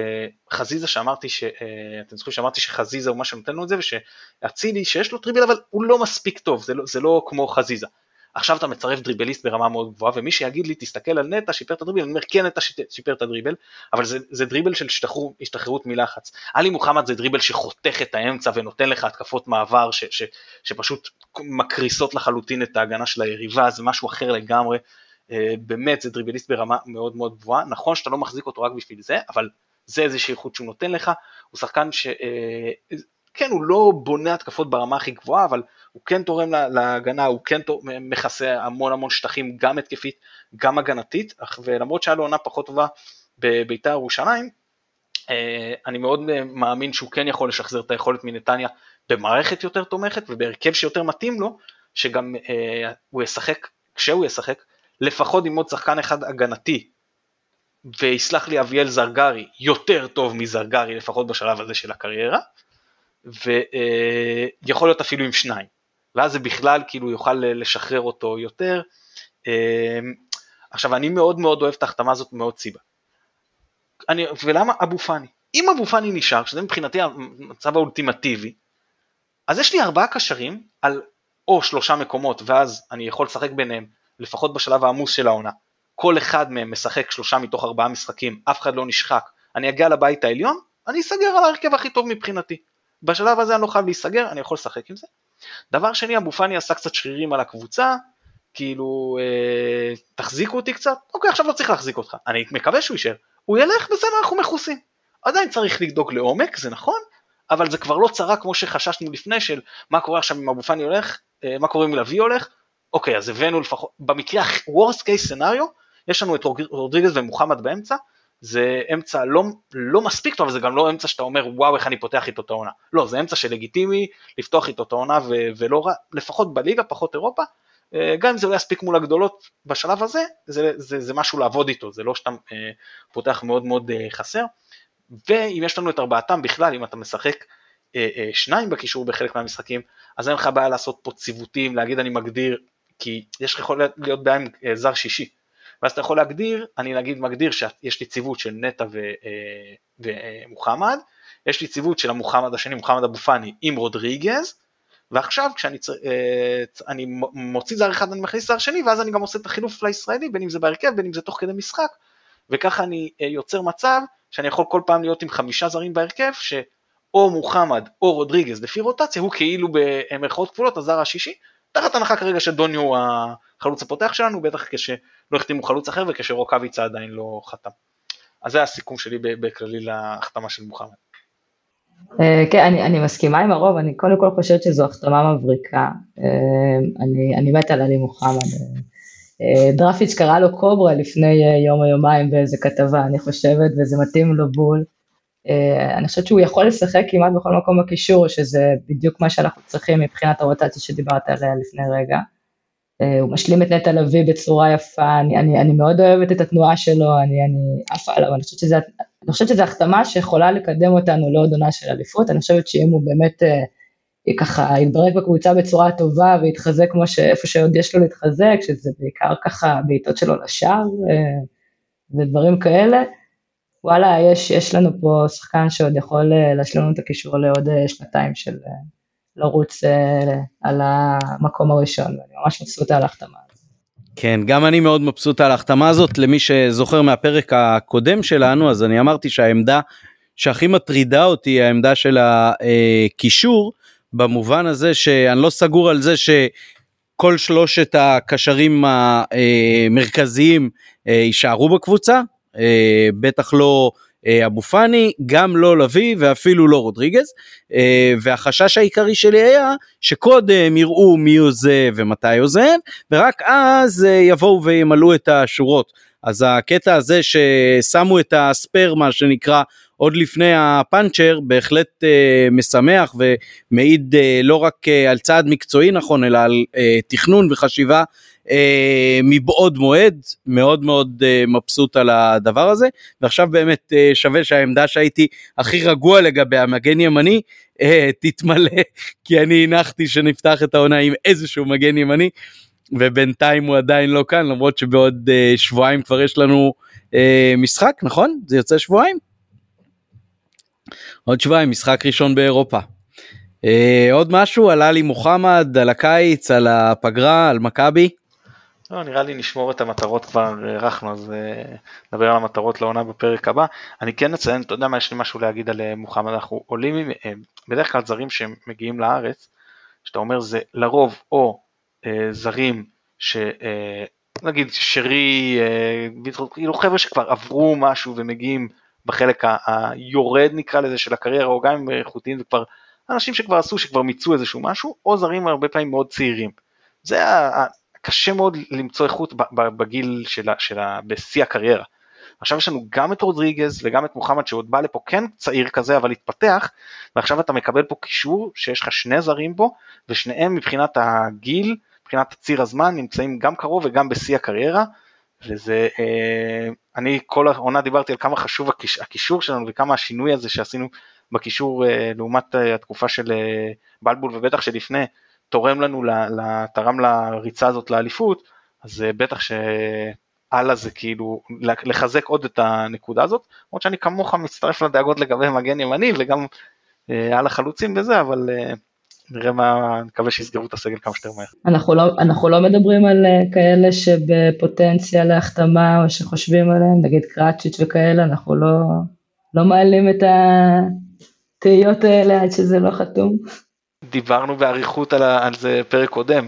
חזיזה שאמרתי, ש, אה, אתם זוכרים שאמרתי שחזיזה הוא מה שנותן לו את זה, ושאצילי שיש לו טריבל אבל הוא לא מספיק טוב, זה לא, זה לא כמו חזיזה. עכשיו אתה מצרף דריבליסט ברמה מאוד גבוהה, ומי שיגיד לי תסתכל על נטע שיפר את הדריבל, אני אומר כן נטע שיפר את הדריבל, אבל זה, זה דריבל של השתחרר, השתחררות מלחץ. עלי מוחמד זה דריבל שחותך את האמצע ונותן לך התקפות מעבר ש, ש, שפשוט מקריסות לחלוטין את ההגנה של היריבה, זה משהו אחר לגמרי. אה, באמת זה דריבליסט ברמה מאוד מאוד גבוהה, נכון שאתה לא מחזיק אותו רק בשביל זה, אבל זה איזושהי איכות שהוא נותן לך, הוא שחקן ש... אה, כן, הוא לא בונה התקפות ברמה הכי גבוהה, אבל הוא כן תורם להגנה, הוא כן מכסה המון המון שטחים, גם התקפית, גם הגנתית, ולמרות שהיה לו עונה פחות טובה בביתר ירושלים, אה, אני מאוד מאמין שהוא כן יכול לשחזר את היכולת מנתניה במערכת יותר תומכת ובהרכב שיותר מתאים לו, שגם הוא ישחק, כשהוא ישחק, לפחות עם עוד שחקן אחד הגנתי, ויסלח לי אביאל זרגרי, יותר טוב מזרגרי לפחות בשלב הזה של הקריירה, ויכול להיות אפילו עם שניים, ואז זה בכלל כאילו יוכל לשחרר אותו יותר. עכשיו אני מאוד מאוד אוהב את ההחתמה הזאת מאוד סיבה. אני, ולמה אבו פאני? אם אבו פאני נשאר, שזה מבחינתי המצב האולטימטיבי, אז יש לי ארבעה קשרים על או שלושה מקומות, ואז אני יכול לשחק ביניהם לפחות בשלב העמוס של העונה, כל אחד מהם משחק שלושה מתוך ארבעה משחקים, אף אחד לא נשחק, אני אגיע לבית העליון, אני אסגר על ההרכב הכי טוב מבחינתי. בשלב הזה אני לא חייב להיסגר, אני יכול לשחק עם זה. דבר שני, אבו פאני עשה קצת שרירים על הקבוצה, כאילו, אה, תחזיקו אותי קצת, אוקיי, עכשיו לא צריך להחזיק אותך, אני מקווה שהוא יישאר. הוא ילך, בסדר, אנחנו מכוסים. עדיין צריך לבדוק לעומק, זה נכון, אבל זה כבר לא צרה כמו שחששנו לפני, של מה קורה עכשיו אם אבו פאני הולך, אה, מה קורה אם לביא הולך, אוקיי, אז הבאנו לפחות, במקרה, worst case scenario, יש לנו את רודריגז ומוחמד באמצע, זה אמצע לא, לא מספיק טוב, זה גם לא אמצע שאתה אומר וואו איך אני פותח איתו את העונה, לא, זה אמצע שלגיטימי לפתוח איתו את העונה ולא רע, לפחות בליגה, פחות אירופה, אה, גם אם זה לא יספיק מול הגדולות בשלב הזה, זה, זה, זה משהו לעבוד איתו, זה לא שאתה אה, פותח מאוד מאוד אה, חסר, ואם יש לנו את ארבעתם בכלל, אם אתה משחק אה, אה, שניים בקישור בחלק מהמשחקים, אז אין לך בעיה לעשות פה ציוותים, להגיד אני מגדיר כי יש לך יכול להיות בעיה עם אה, זר שישי. ואז אתה יכול להגדיר, אני נגיד מגדיר שיש לי ציוות של נטע אה, ומוחמד, יש לי ציוות של המוחמד השני, מוחמד אבו פאני עם רודריגז, ועכשיו כשאני צ... אה, אני מוציא זר אחד אני מכניס זר שני, ואז אני גם עושה את החילוף לישראלי, בין אם זה בהרכב, בין אם זה תוך כדי משחק, וככה אני יוצר מצב שאני יכול כל פעם להיות עם חמישה זרים בהרכב, שאו מוחמד או רודריגז לפי רוטציה, הוא כאילו במרכאות כפולות הזר השישי, תחת הנחה כרגע שדוניו הוא החלוץ הפותח שלנו, בטח כשלא החתימו חלוץ אחר וכשרוקאביצה עדיין לא חתם. אז זה הסיכום שלי בכללי להחתמה של מוחמד. אה, כן, אני, מסכימה עם הרוב, אני קודם כל חושבת שזו החתמה מבריקה, אה, אני, אני מתה על עלי מוחמד. אה, דרפיץ' קרא לו קוברה לפני יום או יומיים באיזה כתבה, אני חושבת, וזה מתאים לו בול. אה, אני חושבת שהוא יכול לשחק כמעט בכל מקום בקישור, שזה בדיוק מה שאנחנו צריכים מבחינת הרוטציה שדיברת עליה לפני רגע. אה, הוא משלים את נטע לביא בצורה יפה, אני, אני, אני מאוד אוהבת את התנועה שלו, אני, עפה עליו, אני חושבת אני חושבת שזו החתמה שיכולה לקדם אותנו לעוד עונה של אליפות, אני חושבת שאם הוא באמת אה, ככה יתברק בקבוצה בצורה טובה ויתחזק כמו שאיפה שעוד יש לו להתחזק, שזה בעיקר ככה בעיטות שלו לשער, ודברים כאלה, וואלה, יש, יש לנו פה שחקן שעוד יכול להשלים לנו את הקישור לעוד שנתיים של לרוץ על המקום הראשון, ואני ממש מבסוט על ההחתמה. כן, גם אני מאוד מבסוט על ההחתמה הזאת, למי שזוכר מהפרק הקודם שלנו, אז אני אמרתי שהעמדה שהכי מטרידה אותי היא העמדה של הקישור, במובן הזה שאני לא סגור על זה שכל שלושת הקשרים המרכזיים אה, יישארו בקבוצה, אה, בטח לא אה, אבו פאני, גם לא לביא ואפילו לא רודריגז. אה, והחשש העיקרי שלי היה שקודם יראו מי עוזב ומתי עוזב, ורק אז אה, יבואו וימלאו את השורות. אז הקטע הזה ששמו את הספייר מה שנקרא עוד לפני הפאנצ'ר בהחלט אה, משמח ומעיד אה, לא רק אה, על צעד מקצועי נכון אלא על אה, תכנון וחשיבה אה, מבעוד מועד מאוד מאוד אה, מבסוט על הדבר הזה ועכשיו באמת אה, שווה שהעמדה שהייתי הכי רגוע לגבי המגן ימני תתמלא כי אני הנחתי שנפתח את העונה עם איזשהו מגן ימני ובינתיים הוא עדיין לא כאן למרות שבעוד שבועיים כבר יש לנו משחק נכון זה יוצא שבועיים. עוד שבועיים משחק ראשון באירופה. עוד משהו על עלי מוחמד על הקיץ על הפגרה על מכבי. לא, נראה לי נשמור את המטרות כבר הארכנו אז uh, נדבר על המטרות לעונה בפרק הבא. אני כן אציין, אתה יודע מה יש לי משהו להגיד על uh, מוחמד, אנחנו עולים, uh, בדרך כלל זרים שמגיעים לארץ, שאתה אומר זה לרוב או uh, זרים שנגיד uh, שרי, uh, כאילו חבר'ה שכבר עברו משהו ומגיעים בחלק היורד נקרא לזה של הקריירה או גם אם איכותיים וכבר אנשים שכבר עשו שכבר מיצו איזשהו משהו או זרים הרבה פעמים מאוד צעירים. זה קשה מאוד למצוא איכות בגיל שלה, שלה בשיא הקריירה. עכשיו יש לנו גם את רודריגז וגם את מוחמד שעוד בא לפה כן צעיר כזה אבל התפתח ועכשיו אתה מקבל פה קישור שיש לך שני זרים בו ושניהם מבחינת הגיל, מבחינת ציר הזמן נמצאים גם קרוב וגם בשיא הקריירה וזה, אה, אני כל העונה דיברתי על כמה חשוב הקיש, הקישור שלנו וכמה השינוי הזה שעשינו בקישור אה, לעומת אה, התקופה של בלבול ובטח שלפני תורם לנו, תרם לריצה הזאת לאליפות, אז בטח שהלאה זה כאילו לחזק עוד את הנקודה הזאת, למרות שאני כמוך מצטרף לדאגות לגבי מגן ימני וגם על החלוצים בזה, אבל נראה מה, נקווה שיסגרו את הסגל כמה שיותר מהר. אנחנו לא, לא מדברים על אה, כאלה שבפוטנציה להחתמה או שחושבים עליהם, נגיד קראצ'יץ' וכאלה, אנחנו לא, לא מעלים את התהיות האלה עד שזה לא חתום. דיברנו באריכות על, על זה פרק קודם.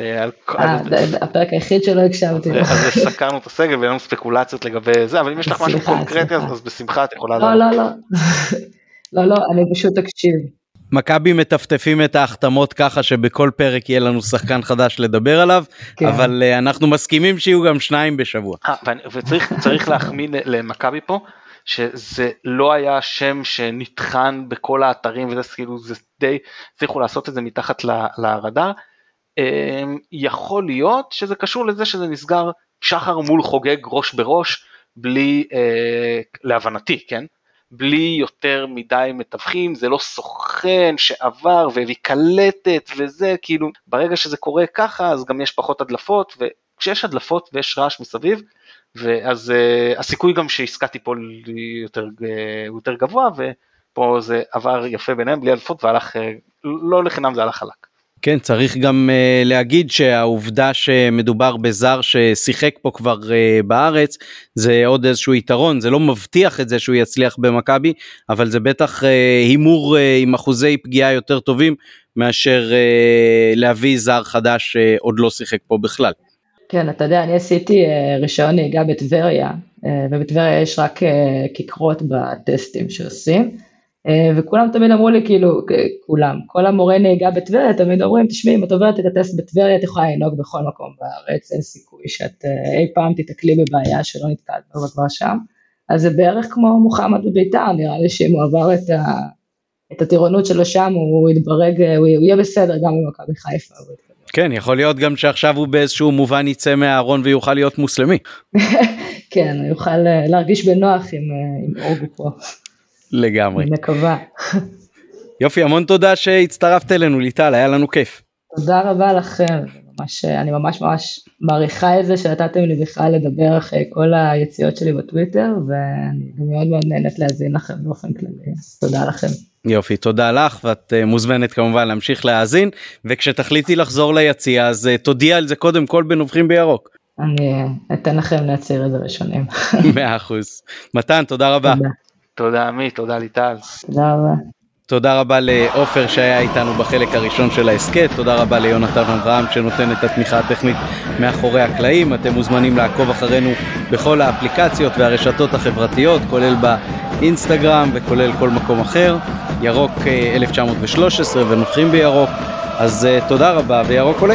אה, על, 아, על... הפרק היחיד שלא הקשבתי. אז, אז סקרנו את הסגל והיו לנו ספקולציות לגבי זה, אבל אם יש לך משהו קונקרטי אז בשמחה את יכולה... לא, לא, לא. לא, לא, אני פשוט אקשיב. מכבי מטפטפים את ההחתמות ככה שבכל פרק יהיה לנו שחקן חדש לדבר עליו כן. אבל uh, אנחנו מסכימים שיהיו גם שניים בשבוע. 아, אה, וצריך להחמיא למכבי פה שזה לא היה שם שנטחן בכל האתרים וזה כאילו זה די הצליחו לעשות את זה מתחת לרדאר. אמ, יכול להיות שזה קשור לזה שזה נסגר שחר מול חוגג ראש בראש בלי אה, להבנתי כן בלי יותר מדי מתווכים, זה לא סוכן שעבר והביא קלטת וזה, כאילו, ברגע שזה קורה ככה, אז גם יש פחות הדלפות, וכשיש הדלפות ויש רעש מסביב, ואז uh, הסיכוי גם שעסקה תיפול יותר, uh, יותר גבוה, ופה זה עבר יפה ביניהם בלי הדלפות והלך, uh, לא לחינם זה הלך חלק. כן צריך גם uh, להגיד שהעובדה שמדובר בזר ששיחק פה כבר uh, בארץ זה עוד איזשהו יתרון זה לא מבטיח את זה שהוא יצליח במכבי אבל זה בטח הימור uh, uh, עם אחוזי פגיעה יותר טובים מאשר uh, להביא זר חדש שעוד לא שיחק פה בכלל. כן אתה יודע אני עשיתי uh, רישיון נהיגה בטבריה uh, ובטבריה יש רק uh, כיכרות בטסטים שעושים. אה, וכולם תמיד אמרו לי כאילו, כולם, כל המורי נהיגה בטבריה תמיד אומרים, תשמעי אם את עוברת את הטסט בטבריה את יכולה לנהוג בכל מקום בארץ, אין סיכוי שאת אה, אי פעם תיתקלי בבעיה שלא נתקעת בה כבר שם, אז זה בערך כמו מוחמד בביתר, נראה לי שאם הוא עבר את, ה, את הטירונות שלו שם הוא יתברג, הוא יהיה בסדר גם במכבי חיפה. כן, יכול להיות גם שעכשיו הוא באיזשהו מובן יצא מהארון ויוכל להיות מוסלמי. כן, הוא יוכל אה, להרגיש בנוח עם, עם אוגו פה. לגמרי. אני מקווה. יופי, המון תודה שהצטרפת אלינו ליטל, היה לנו כיף. תודה רבה לכם. ממש, אני ממש ממש מעריכה את זה שנתתם לי בכלל לדבר אחרי כל היציאות שלי בטוויטר, ואני מאוד מאוד נהנית להאזין לכם באופן כללי, אז תודה לכם. יופי תודה לך ואת uh, מוזמנת כמובן להמשיך להאזין וכשתחליטי לחזור ליציע אז uh, תודיע על זה קודם כל בנובחים בירוק. אני אתן לכם להצהיר את זה ראשונים. מאה אחוז. מתן תודה רבה. תודה. תודה עמית, תודה ליטל. תודה רבה. תודה רבה לעופר שהיה איתנו בחלק הראשון של ההסכת, תודה רבה ליונתן אברהם שנותן את התמיכה הטכנית מאחורי הקלעים, אתם מוזמנים לעקוב אחרינו בכל האפליקציות והרשתות החברתיות, כולל באינסטגרם וכולל כל מקום אחר, ירוק 1913 ונובחים בירוק, אז תודה רבה וירוק עולה.